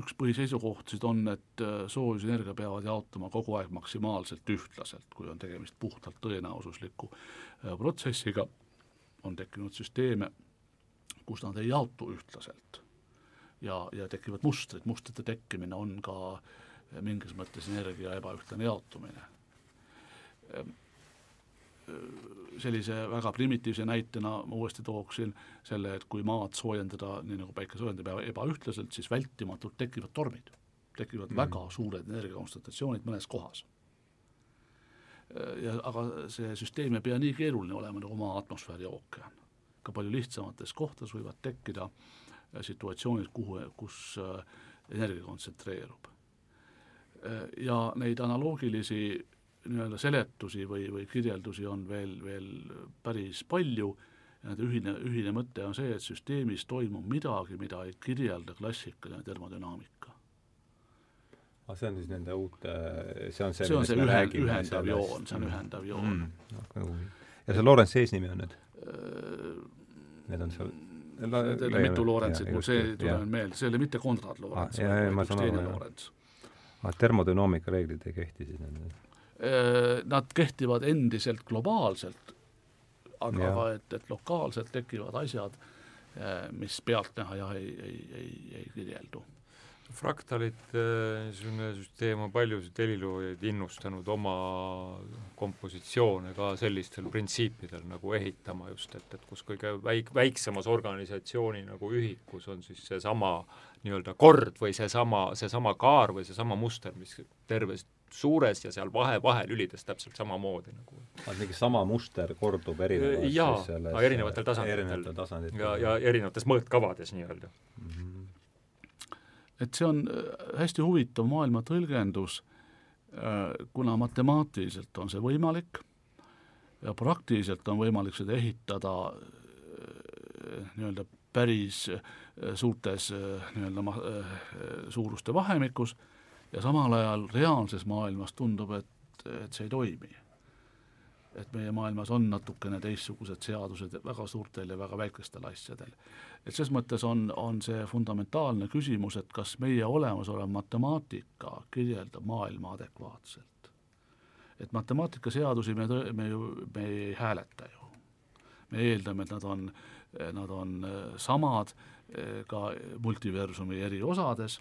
üks põhiseisukohtasid on, et äh, soojusenergia peavad jaotuma kogu aeg maksimaalselt ühtlaselt, kui on tegemist puhtalt tõenäosusliku äh, protsessiga, on tekkinud süsteeme, kus nad ei jaotu ühtlaselt. ja, ja tekivad mustrid, mustrite tekkimine on ka mingis mõttes energia ebaühtlane jaotumine sellise väga primitiivse näitena ma uuesti tooksin selle, et kui maad soojendada, nii nagu päike soojendab ebaühtlaselt, siis vältimatult tekivad tormid. tekivad mm. väga suured energiakontsentratsioonid mõnes kohas. Ja aga see süsteem ei pea nii keeruline olema nagu maa atmosfäär ja ookean. ka palju lihtsamates kohtades võivad tekkida situatsioonid, kuhu, kus äh, energia kontsentreerub. ja neid analoogilisi nii-öelda seletusi või, või kirjeldusi on veel, veel päris palju ja nende ühine, ühine mõte on see, et süsteemis toimub midagi, mida ei kirjelda klassikaline termodünaamika. Aga see on siis nende uute, see on see, see on see ühe, ühendav joon, see on ühendav joon mm.. ja see Lorentz eesnimi on nüüd? Need on seal Need on mitu Lorentsit, mul see ei tule meelde, see oli mitte Konrad Lorentz ah,, vaid üks teine Lorentz. aga ah, termodünaamika reeglid ei kehti siis nendele? Äh, nad kehtivad endiselt globaalselt, aga, aga et, et lokaalselt tekivad asjad, äh, mis pealtnäha jah, ei, ei, ei, ei kirjeldu. Fraktalite niisugune süsteem on paljusid heliloojaid innustanud oma kompositsioone ka sellistel printsiipidel nagu ehitama just, et, et kus kõige väik-, väiksemas organisatsiooni nagu ühikus on siis seesama nii-öelda kord või seesama, seesama kaar või seesama muster, mis terves suures ja seal vahe, vahelülides täpselt samamoodi nagu. mingi sama muster kordub erinevas jaa, erinevatel tasanditel. erinevatel tasanditel. ja, ja erinevates mõõtkavades nii-öelda mm. -hmm. Et see on äh, hästi huvitav maailma tõlgendus, äh, kuna matemaatiliselt on see võimalik ja praktiliselt on võimalik seda ehitada äh, nii-öelda päris suurtes nii-öelda suuruste vahemikus ja samal ajal reaalses maailmas tundub, et, et see ei toimi. et meie maailmas on natukene teistsugused seadused väga suurtel ja väga väikestel asjadel. Et ses mõttes on, on see fundamentaalne küsimus, et kas meie olemasolev matemaatika kirjeldab maailma adekvaatselt. et matemaatikaseadusi me, me ju, me ei hääleta ju. me eeldame, et nad on, nad on samad eh, ka multiversumi eri osades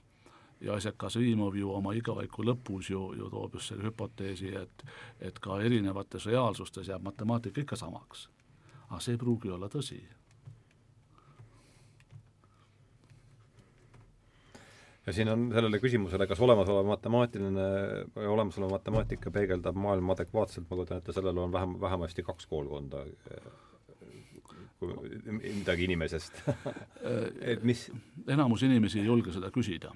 ja isegi Kasimov ju oma igaviku lõpus ju, ju toob just selle hüpoteesi, et et ka erinevates reaalsustes jääb matemaatika ikka samaks. aga see ei pruugi olla tõsi. Ja siin on sellele küsimusele, kas olemasolev matemaatiline või olemasolev matemaatika peegeldab maailma adekvaatselt, ma kujutan ette, sellel on vähem, vähemasti kaks koolkonda midagi inimesest et mis enamus inimesi ei julge seda küsida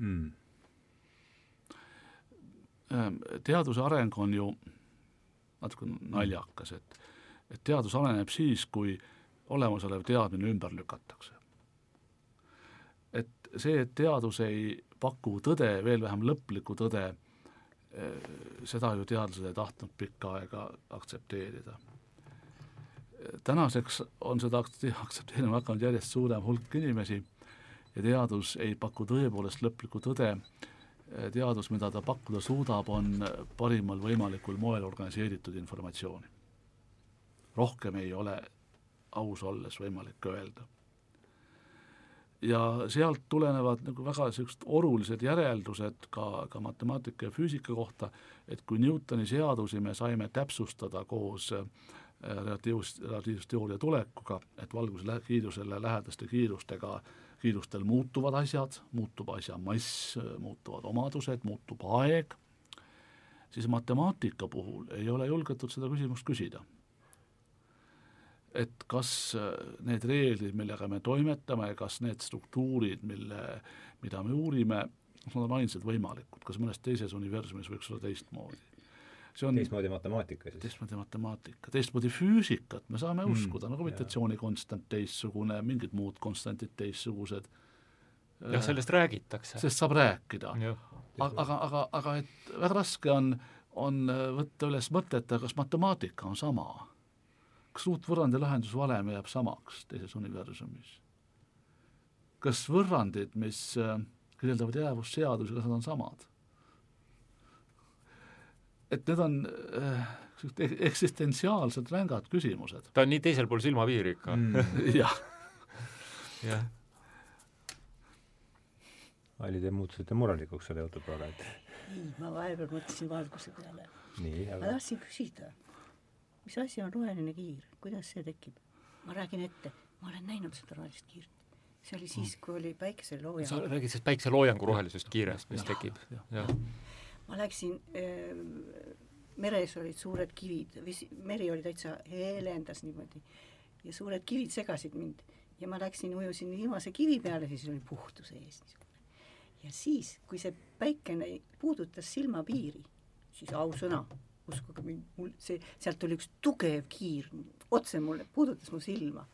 mm.? Ehm, teaduse areng on ju natuke naljakas, et, et teadus areneb siis, kui olemasolev teadmine ümber lükatakse. See, et teadus ei paku tõde, veel vähem lõplikku tõde, eh, seda ju teadlased ei tahtnud pikka aega aktsepteerida. tänaseks on seda aktsepteerima hakanud järjest suurem hulk inimesi ja teadus ei paku tõepoolest lõplikku tõde, teadus, mida ta pakkuda suudab, on parimal võimalikul moel organiseeritud informatsiooni. rohkem ei ole aus olles võimalik öelda. Ja sealt tulenevad nagu väga niisugused olulised järeldused ka, ka matemaatika ja füüsika kohta, et kui Newtoni seadusi me saime täpsustada koos äh, relatiivs-, relatiivsusteooria tulekuga, et valguse kiirusele lähedaste kiirustega kiirustel muutuvad asjad, muutub asja mass, muutuvad omadused, muutub aeg, siis matemaatika puhul ei ole julgetud seda küsimust küsida. Et kas need reeglid, millega me toimetame, kas need struktuurid, mille, mida me uurime, nad on ainsad võimalikud, kas mõnes teises universumis võiks olla teistmoodi? see on teistmoodi matemaatika siis? teistmoodi matemaatika, teistmoodi füüsikat me saame mm, uskuda, no gravitatsioonikontstant teistsugune, mingid muud konstantid teistsugused. jah, sellest räägitakse. sellest saab rääkida. aga, aga, aga, aga et väga raske on, on võtta üles mõtet, kas matemaatika on sama? Kas ruutvõrrandi lahendusvalem jääb samaks teises universumis? kas võrrandid, mis äh, kirjeldavad jäävusseadusi, kas nad on samad? et need on äh, eksistentsiaalselt rängad küsimused. ta on nii teisel pool silmapiiri ikka mm. jah. jah. Aili, te muutusite murelikuks selle jutu peale, et ei, ma vahepeal mõtlesin valguse peale. nii, ma tahtsin küsida, mis asi on roheline kiir, kuidas see tekib? ma räägin ette, ma olen näinud seda rohelist kiirt. see oli siis, kui oli päikeselooja. sa räägid sellest päikseloojangu rohelisest kiirest, mis tekib, jah. ma läksin äh, meres olid suured kivid, vesi, meri oli täitsa heelendas niimoodi ja suured kivid segasid mind ja ma läksin, ujusin viimase kivi peale, siis oli puhtus ees niisugune. ja siis, kui see päikene puudutas silmapiiri, siis ausõna, uskuge mind, mul see, sealt tuli üks tugev kiir otse mulle, puudutas mu silma.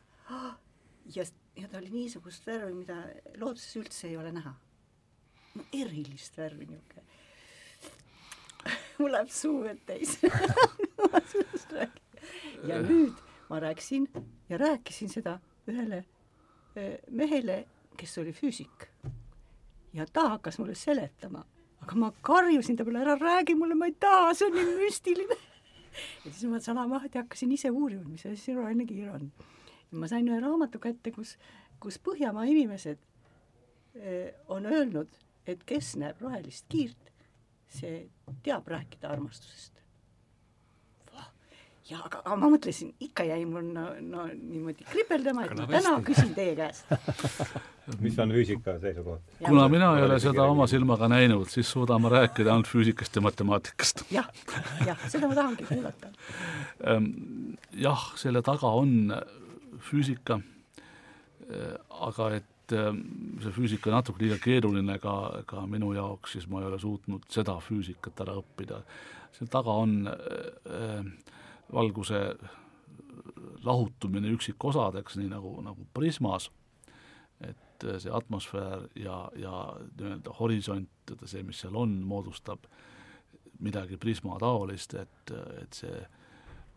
ja, ja ta oli niisugust värvi, mida looduses üldse ei ole näha. no erilist värvi niisugune mul läheb suu vett täis ma sellest räägin. ja nüüd ma rääkisin ja rääkisin seda ühele eh, mehele, kes oli füüsik. ja ta hakkas mulle seletama, aga ma karjusin ta peale, ära räägi mulle, ma ei taha, see on nii müstiline. ja siis ma salamahti hakkasin ise uurima, mis asi roheline kiir on. ma sain ühe raamatu kätte, kus, kus Põhjamaa inimesed eh, on öelnud, et kes näeb rohelist kiirt, see teab rääkida armastusest. Ja aga, aga ma mõtlesin, ikka jäi mul no, no niimoodi kripeldama, et ma täna küsin teie käest mis on füüsika seisukoht? kuna mina ei ole seda oma silmaga näinud, siis suudan ma rääkida ainult füüsikast ja matemaatikast ja,. jah, jah, seda ma tahangi kuulata. Ehm, jah, selle taga on füüsika, eh, aga et ähm, see füüsika on natuke liiga keeruline ka, ka minu jaoks, siis ma ei ole suutnud seda füüsikat ära õppida. seal taga on äh, valguse lahutumine üksikosadeks, nii nagu, nagu prismas, et äh, see atmosfäär ja, ja nii-öelda horisont, see, mis seal on, moodustab midagi prismataolist, et, et see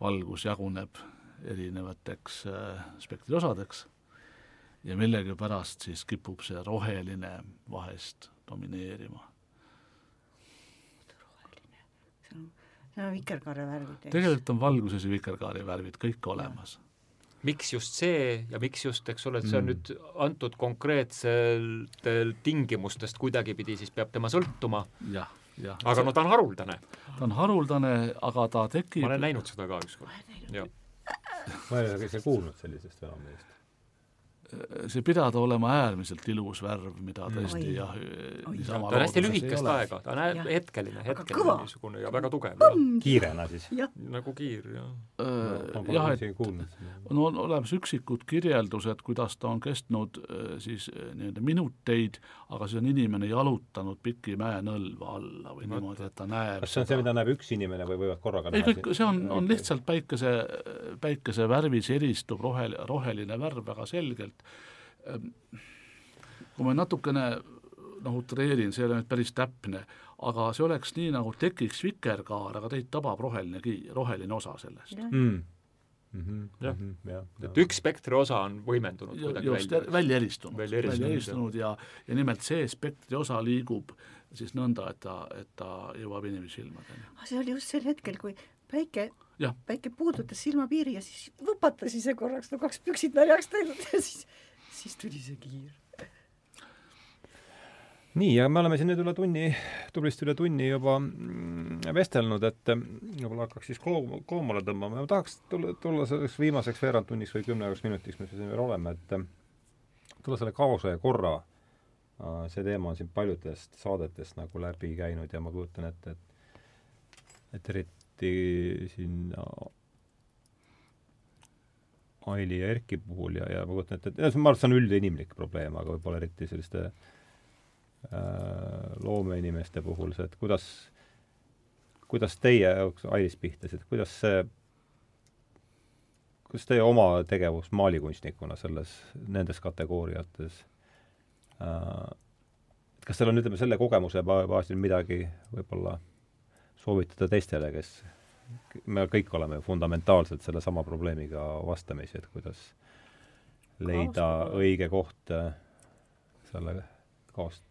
valgus jaguneb erinevateks äh, spektriosadeks ja millegipärast siis kipub see roheline vahest domineerima. roheline, see on, see on vikerkaare värvid. tegelikult on valguses ju vikerkaare värvid kõik olemas. miks just see ja miks just, eks ole, et see on mm. nüüd antud konkreetsetel tingimustest kuidagipidi, siis peab tema sõltuma. jah, jah. aga no ta on haruldane. ta on haruldane, aga ta tekib ma olen näinud seda ka ükskord, ma ei ole kuulnud sellisest fenomenist see pidada olema äärmiselt ilus värv, mida mm. tõesti Oi. jah, niisama ta on hästi lühikest aega, ta on ja. hetkeline, hetkeline niisugune ja väga tugev. kiirena siis? nagu kiir, jah. jah, et on, on olemas üksikud kirjeldused, kuidas ta on kestnud siis nii-öelda minuteid, aga see on inimene jalutanud piki mäenõlva alla või no, niimoodi, et ta näeb kas see on see, mida näeb üks inimene või võivad korraga ei, kõik, see on, on lihtsalt päikese, päikese värvis eristub rohel-, roheline värv väga selgelt, Ehm, kui ma natukene noh, utreerin, see ei ole nüüd päris täpne, aga see oleks nii, nagu tekiks vikerkaar, aga teid tabab roheline ki-, roheline osa sellest. Mm.. Mm. -hmm, jah. mm -hmm,, et üks spektri osa on võimendunud kuidagi just, välja. välja eristunud, välja eristunud, välja eristunud ja, ja nimelt see spektri osa liigub siis nõnda, et ta, et ta jõuab inimese silmadeni. see oli just sel hetkel, kui päike päike puudutas silmapiiri ja siis võpatas ise korraks, no kaks püksid märjaks teinud ja siis siis tuli see kiir. nii, aga me oleme siin nüüd üle tunni, tublisti üle tunni juba mm, vestelnud, et võib-olla hakkaks siis koom-, koomale tõmbama ja ma tahaks tulla, tulla selleks viimaseks veerandtunniks või kümneks minutiks, mis me siin veel oleme, et tulla selle kaose ja korra see teema on siin paljudest saadetest nagu läbi käinud ja ma kujutan ette, et et eriti siin Aili ja Erki puhul ja, ja ma kujutan ette, et ma arvan, et see on üldinimlik probleem, aga võib-olla eriti selliste äh, loomeinimeste puhul see, et kuidas, kuidas teie jaoks, Ailis Pihtas, et kuidas see, kuidas teie oma tegevus maalikunstnikuna selles, nendes kategooriates äh, kas teil on, ütleme, selle kogemuse baasil midagi võib-olla soovitada teistele, kes me kõik oleme fundamentaalselt sellesama probleemiga vastamisi, et kuidas leida Kaos, õige koht äh, selle kaost.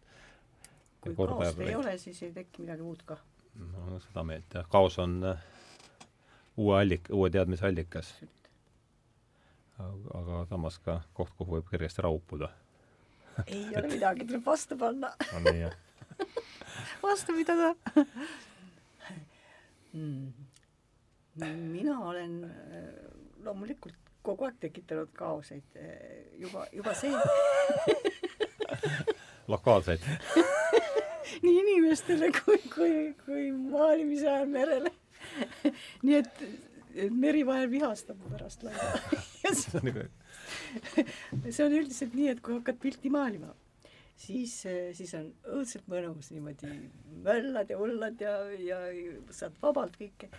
kui kaost ei ole, siis ei teki midagi uut ka. no seda meelt jah, kaos on äh, uue allik-, uue teadmise allikas. aga samas ka koht, kuhu võib kergesti raupuda. ei ole midagi, tuleb vastu panna. on nii, jah? vastu pidada mm.. mina olen äh, loomulikult kogu aeg tekitanud kaoseid, äh, juba, juba see lokaalseid. Nii inimestele kui, kui, kui maalimise ajal merele. Nii et, et meri vahel vihastab pärast. Lausa see on üldiselt nii, et kui hakkad pilti maalima, siis, siis on õudselt mõnus niimoodi möllad ja hullad ja, ja saad vabalt kõike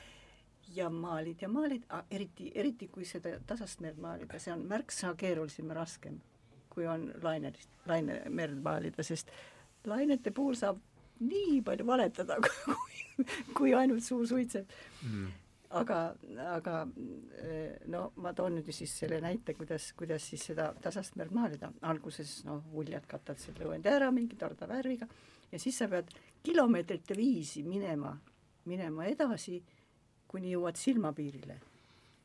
ja maalid ja maalid, eriti, eriti kui seda tasast merd maalida, see on märksa keerulisem ja raskem, kui on lainelist, lainemerd maalida, sest lainete puhul saab nii palju valetada, kui, kui ainult suu suitseb mm. Aga, aga no ma toon nüüd siis selle näite, kuidas, kuidas siis seda tasast merd maalida. alguses noh, uljad katad selle õuendi ära mingi torda värviga ja siis sa pead kilomeetrite viisi minema, minema edasi, kuni jõuad silmapiirile.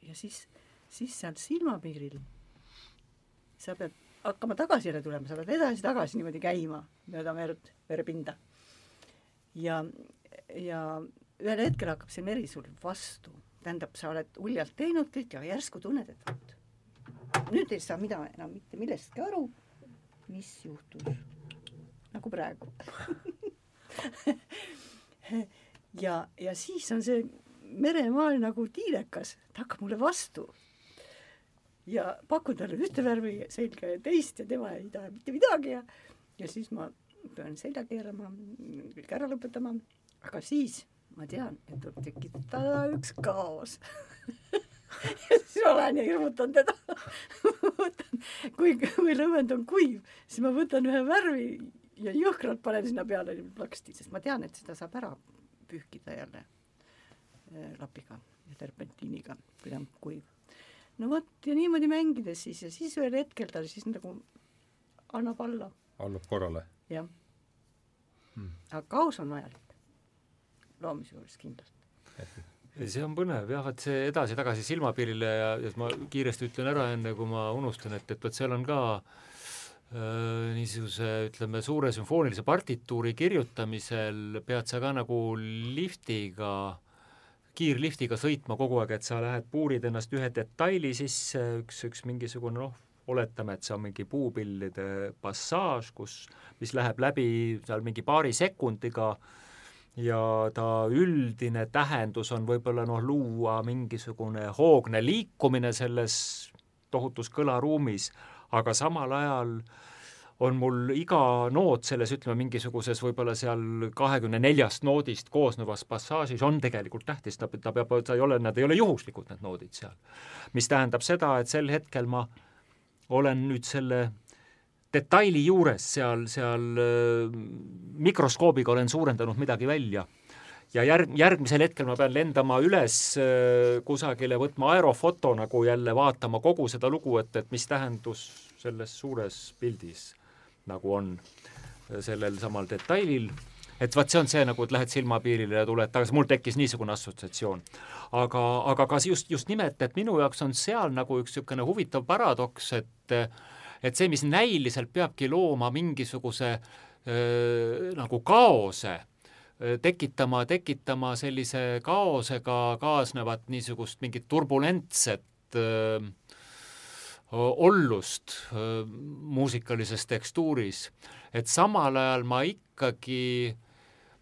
ja siis, siis seal silmapiiril sa pead hakkama tagasi jälle tulema, sa pead edasi-tagasi niimoodi käima mööda merd, merepinda ja, ja ühel hetkel hakkab see meri sul vastu, tähendab, sa oled uljalt teinud kõik ja järsku tunned, et vot, nüüd ei saa mina enam mitte millestki aru, mis juhtus, nagu praegu. Ja, ja siis on see meremaal nagu tiirekas, ta hakkab mulle vastu. Ja pakun talle ühte värvi selga ja teist ja tema ei taha mitte midagi ja, ja siis ma pean selja keerama, kõik ära lõpetama, aga siis ma tean, et tuleb tekitada üks kaos. Ja siis ma lähen ja hirmutan teda. Võtan, kui, kui lõvend on kuiv, siis ma võtan ühe värvi ja jõhkralt panen sinna peale plaksti, sest ma tean, et seda saab ära pühkida jälle äh, lapiga ja terpentiiniga, kui ta on kuiv. no vot, ja niimoodi mängides siis ja siis ühel hetkel ta siis nagu annab alla. allub korrale? Jah. Hmm.. aga kaos on vajalik loomise juures kindlasti. see on põnev jah, et see edasi-tagasi silmapiirile ja, ja ma kiiresti ütlen ära, enne kui ma unustan, et, et vot seal on ka äh, niisuguse ütleme, suure sümfoonilise partituuri kirjutamisel pead sa ka nagu liftiga kiirliftiga sõitma kogu aeg, et sa lähed, puurid ennast ühe detaili sisse, üks, üks mingisugune noh, oletame, et see on mingi puupillide passaaž, kus, mis läheb läbi seal mingi paari sekundiga ja ta üldine tähendus on võib-olla noh, luua mingisugune hoogne liikumine selles tohutus kõlaruumis, aga samal ajal on mul iga noot selles, ütleme, mingisuguses võib-olla seal kahekümne neljast noodist koosnevas passaažis on tegelikult tähtis, ta, ta peab, ta ei ole, nad ei ole juhuslikud, need noodid seal. mis tähendab seda, et sel hetkel ma olen nüüd selle detaili juures seal, seal äh, mikroskoobiga olen suurendanud midagi välja. Ja järg, järgmisel hetkel ma pean lendama üles äh, kusagile, võtma aerofoto nagu jälle vaatama kogu seda lugu, et, et mis tähendus selles suures pildis nagu on äh, sellel samal detailil. Et vot see on see nagu, et lähed silmapiirile ja tuled tagasi, mul tekkis niisugune assotsiatsioon. aga, aga ka just, just nimelt, et minu jaoks on seal nagu üks niisugune huvitav paradoks, et et see, mis näiliselt peabki looma mingisuguse öö, nagu kaose, tekitama, tekitama sellise kaosega kaasnevat niisugust mingit turbulentset öö, ollust öö, muusikalises tekstuuris, et samal ajal ma ikkagi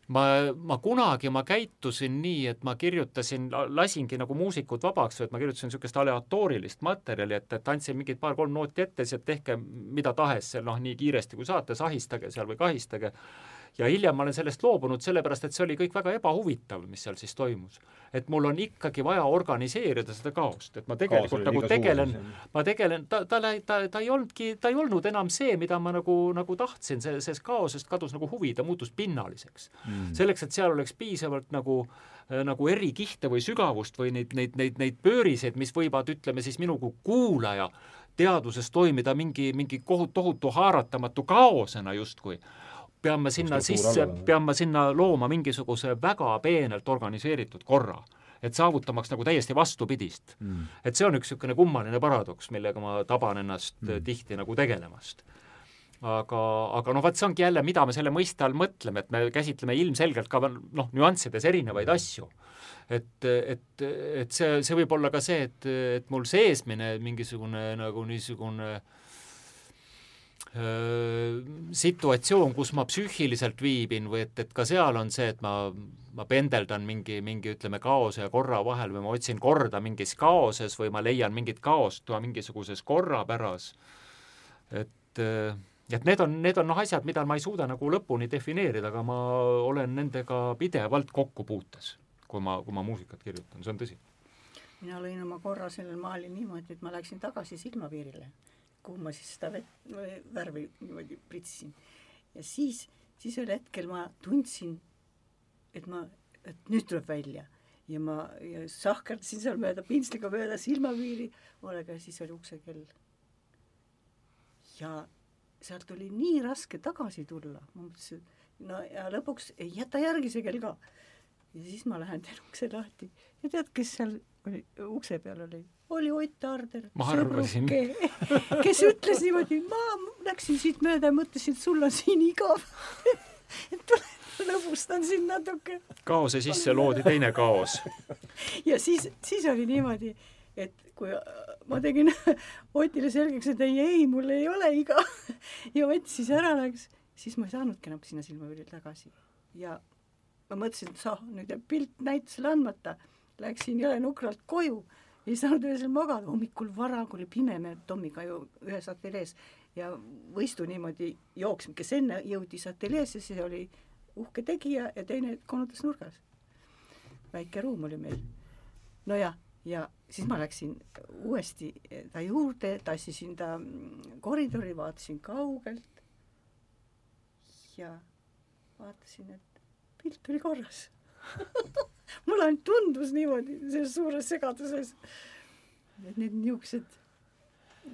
ma, ma kunagi, ma käitusin nii, et ma kirjutasin, lasingi nagu muusikud vabaks, et ma kirjutasin niisugust aleatoorilist materjali, et, et andsin mingid paar-kolm nooti ette, siis et tehke mida tahes seal noh, nii kiiresti kui saate, sahistage seal või kahistage ja hiljem ma olen sellest loobunud, sellepärast et see oli kõik väga ebahuvitav, mis seal siis toimus. et mul on ikkagi vaja organiseerida seda kaost, et ma tegelikult nagu tegelen, ma tegelen, ta, ta, ta, ta ei olnudki, ta ei olnud enam see, mida ma nagu, nagu tahtsin, see, sellest kaosest kadus nagu huvi, ta muutus pinnaliseks. Mm.. selleks, et seal oleks piisavalt nagu nagu erikihte või sügavust või neid, neid, neid, neid pööriseid, mis võivad, ütleme siis minu kui kuulaja teaduses toimida mingi, mingi kohut-, tohutu haaratamatu kaosena justkui, pean ma sinna sisse, pean ma sinna looma mingisuguse väga peenelt organiseeritud korra et saavutamaks nagu täiesti vastupidist. Mm.. et see on üks niisugune kummaline paradoks, millega ma taban ennast mm. tihti nagu tegelemast. Aga, aga noh, vot see ongi jälle, mida me selle mõiste all mõtleme, et me käsitleme ilmselgelt ka noh, nüanssides erinevaid asju. et, et, et see, see võib olla ka see, et, et mul seesmine mingisugune nagu niisugune öö, situatsioon, kus ma psüühiliselt viibin või et, et ka seal on see, et ma, ma pendeldan mingi, mingi ütleme, kaose ja korra vahel või ma otsin korda mingis kaoses või ma leian mingit kaost mingisuguses korrapäras, et et need on, need on noh, asjad, mida ma ei suuda nagu lõpuni defineerida, aga ma olen nendega pidevalt kokkupuutes, kui ma, kui ma muusikat kirjutan, see on tõsi. mina lõin oma korra sellel maalil niimoodi, et ma läksin tagasi silmapiirile, kuhu ma siis seda vett, värvi niimoodi pritsisin. ja siis, siis ühel hetkel ma tundsin, et ma, et nüüd tuleb välja ja ma ja sahkerdasin seal mööda pintsliga mööda silmapiiri, hoolega siis oli uksekell. ja sealt oli nii raske tagasi tulla, ma mõtlesin, no ja lõpuks ei jäta järgi see kell ka. ja siis ma lähen teen ukse lahti ja tead, kes seal oli, ukse peal oli? Oli Ott Arder, sõbruke, kes ütles niimoodi, ma läksin siit mööda ja mõtlesin, et sul on siin igav et tule lõbustan sind natuke. kaose sisse loodi teine kaos. ja siis, siis oli niimoodi, et kui ma tegin Otile selgeks, et ei, ei, mul ei ole iga ja Ott siis ära läks, siis ma ei saanudki enam sinna silmapiirile tagasi. ja ma mõtlesin, et sah, nüüd jääb pilt näitusele andmata. Läksin jõle nukralt koju, ei saanud öösel magada, hommikul vara, kui oli pime, me Tommiga ju ühes ateljees ja võistu niimoodi jooksime, kes enne jõudis ateljeesse, see oli uhke tegija ja teine konutas nurgas. väike ruum oli meil. no ja ja siis ma läksin uuesti ta juurde, tassisin ta koridori, vaatasin kaugelt ja vaatasin, et pilt oli korras mulle ainult tundus niimoodi selles suures segaduses, et need niisugused,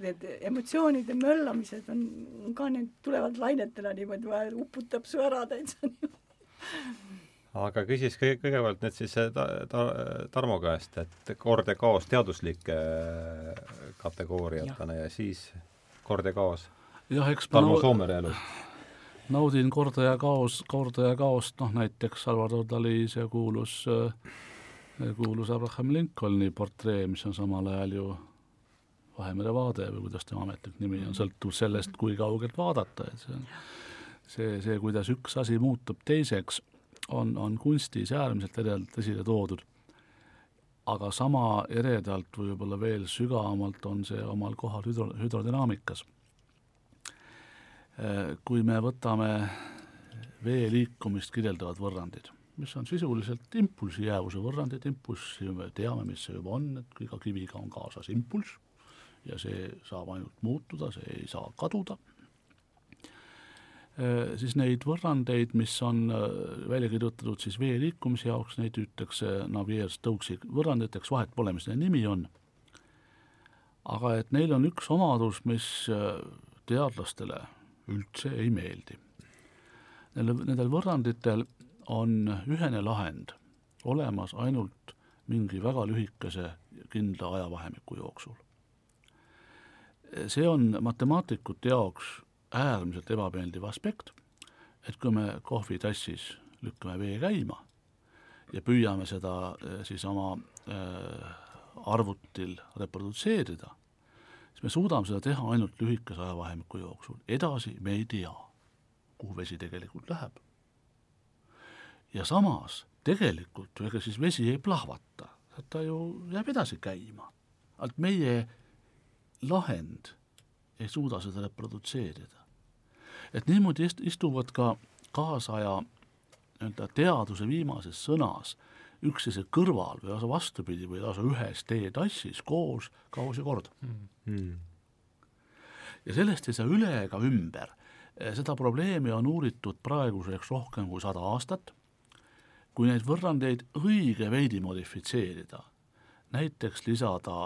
need emotsioonide möllamised on, on ka need tulevad lainetena niimoodi, vahel uputab su ära täitsa aga küsis kõige, kõigepealt nüüd siis ta, ta, Tarmo käest, et kord ja kaos teaduslike äh, kategooriatena ja. ja siis kord ja kaos. jah, eks Tarmo Soomere elust. Naudin korda ja kaos, korda ja kaost, noh näiteks Salvador Dali see kuulus, äh, kuulus Abraham Lincolni portree, mis on samal ajal ju Vahemere vaade või kuidas tema ametlik nimi on, sõltub sellest, kui kaugelt vaadata, et see on see, see, kuidas üks asi muutub teiseks on, on kunstis äärmiselt eredalt esile toodud. aga sama eredalt või võib-olla veel sügavamalt on see omal kohal hüdro, hüdrodünaamikas. Kui me võtame vee liikumist kirjeldavad võrrandid, mis on sisuliselt impulsi jäävuse võrrandid, impulssi me teame, mis see juba on, et iga kiviga on kaasas impulss ja see saab ainult muutuda, see ei saa kaduda siis neid võrrandeid, mis on äh, välja kirjutatud siis vee liikumise jaoks, neid hüütakse Navier-Stokesi võrranditeks, vahet pole, mis nende nimi on. aga et neil on üks omadus, mis äh, teadlastele üldse ei meeldi. Nendel, nendel võrranditel on ühene lahend olemas ainult mingi väga lühikese kindla ajavahemiku jooksul. see on matemaatikute jaoks äärmiselt ebameeldiv aspekt, et kui me kohvitassis lükkame vee käima ja püüame seda eh, siis oma äh, arvutil reprodutseerida, siis me suudame seda teha ainult lühikese ajavahemiku jooksul, edasi me ei tea, kuhu vesi tegelikult läheb. ja samas tegelikult ega siis vesi ei plahvata, ta ju jääb edasi käima. ainult meie lahend ei suuda seda reprodutseerida et niimoodi ist-, istuvad ka kaasaja nii-öelda teaduse viimases sõnas üksteise kõrval või lausa vastupidi või lausa ühes teetassis koos kaos ja kord mm.. ja sellest ei saa üle ega ümber. seda probleemi on uuritud praeguseks rohkem kui sada aastat, kui neid võrrandeid õige veidi modifitseerida, näiteks lisada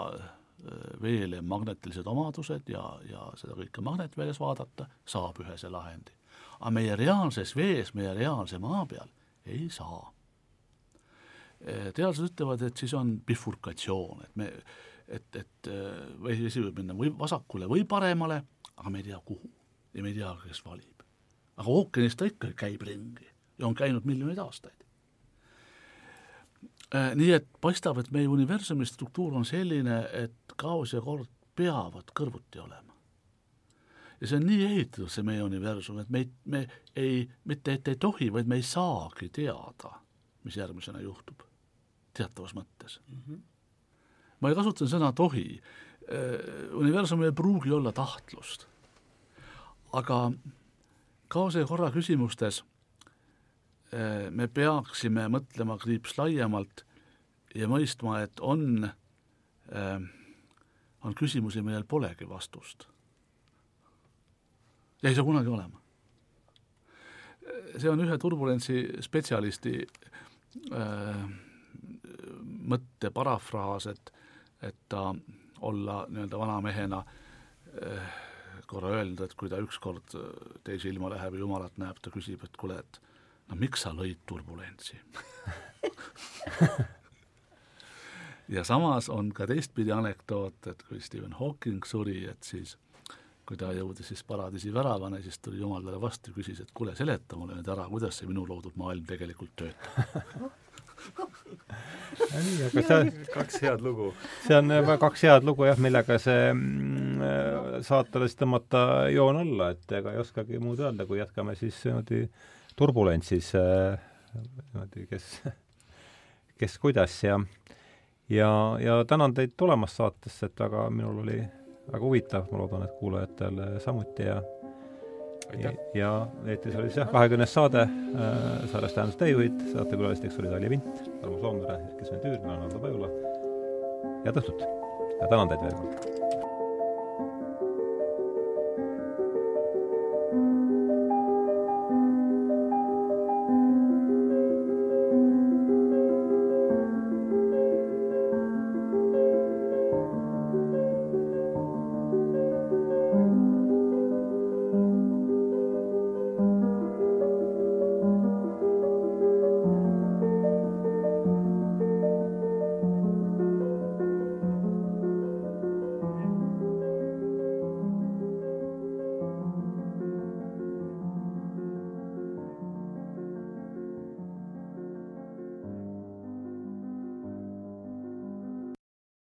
veele magnetilised omadused ja, ja seda kõike magnetväljas vaadata, saab ühese lahendi. aga meie reaalses vees, meie reaalse maa peal ei saa. Teadlased ütlevad, et siis on bifurkatsioon, et me, et, et vesi võib minna või vasakule või paremale, aga me ei tea, kuhu ja me ei tea, kes valib. aga ookeanis ta ikka käib ringi ja on käinud miljoneid aastaid. Äh, nii et paistab, et meie universumi struktuur on selline, et kaos ja kord peavad kõrvuti olema. ja see on nii ehitatud, see meie universum, et me me ei, mitte et ei tohi, vaid me ei saagi teada, mis järgmisena juhtub, teatavas mõttes mm. -hmm. ma ei kasuta sõna tohi, äh, universumil ei pruugi olla tahtlust, aga kaose korra küsimustes Äh, me peaksime mõtlema kriips laiemalt ja mõistma, et on, äh, on küsimusi, millel polegi vastust. ja ei saa kunagi olema. see on ühe turbulentsi spetsialisti äh, mõtte parafraas, et, et ta olla nii-öelda vanamehena äh, korra öelnud, et kui ta ükskord teise ilma läheb ja Jumalat näeb, ta küsib, et kuule, et no miks sa lõid turbulentsi? Ja samas on ka teistpidi anekdoot, et kui Stephen Hawking suri, et siis kui ta jõudis siis paradiisi väravani, siis tuli Jumal talle vastu ja küsis, et kuule, seleta mulle nüüd ära, kuidas see minu loodud maailm tegelikult töötab nii, aga see kaks head lugu. see on kaks head lugu jah, millega see mm, saatele siis tõmmata joon alla, et ega ei oskagi muud öelda, kui jätkame siis niimoodi turbulentsis äh, niimoodi, kes, kes kuidas ja ja, ja tänan teid tulemast saatesse, et väga, minul oli väga huvitav, ma loodan, et kuulajatel samuti ja ja, eetris oli siis jah, kahekümnes saade äh,, saares tähendas teejuhid, saatekülalisteks olid Alje Vint, Tarmo Soomere, kes on Tüür, mina olen Aldo Pajula. head õhtut ja tänan teid veel kord!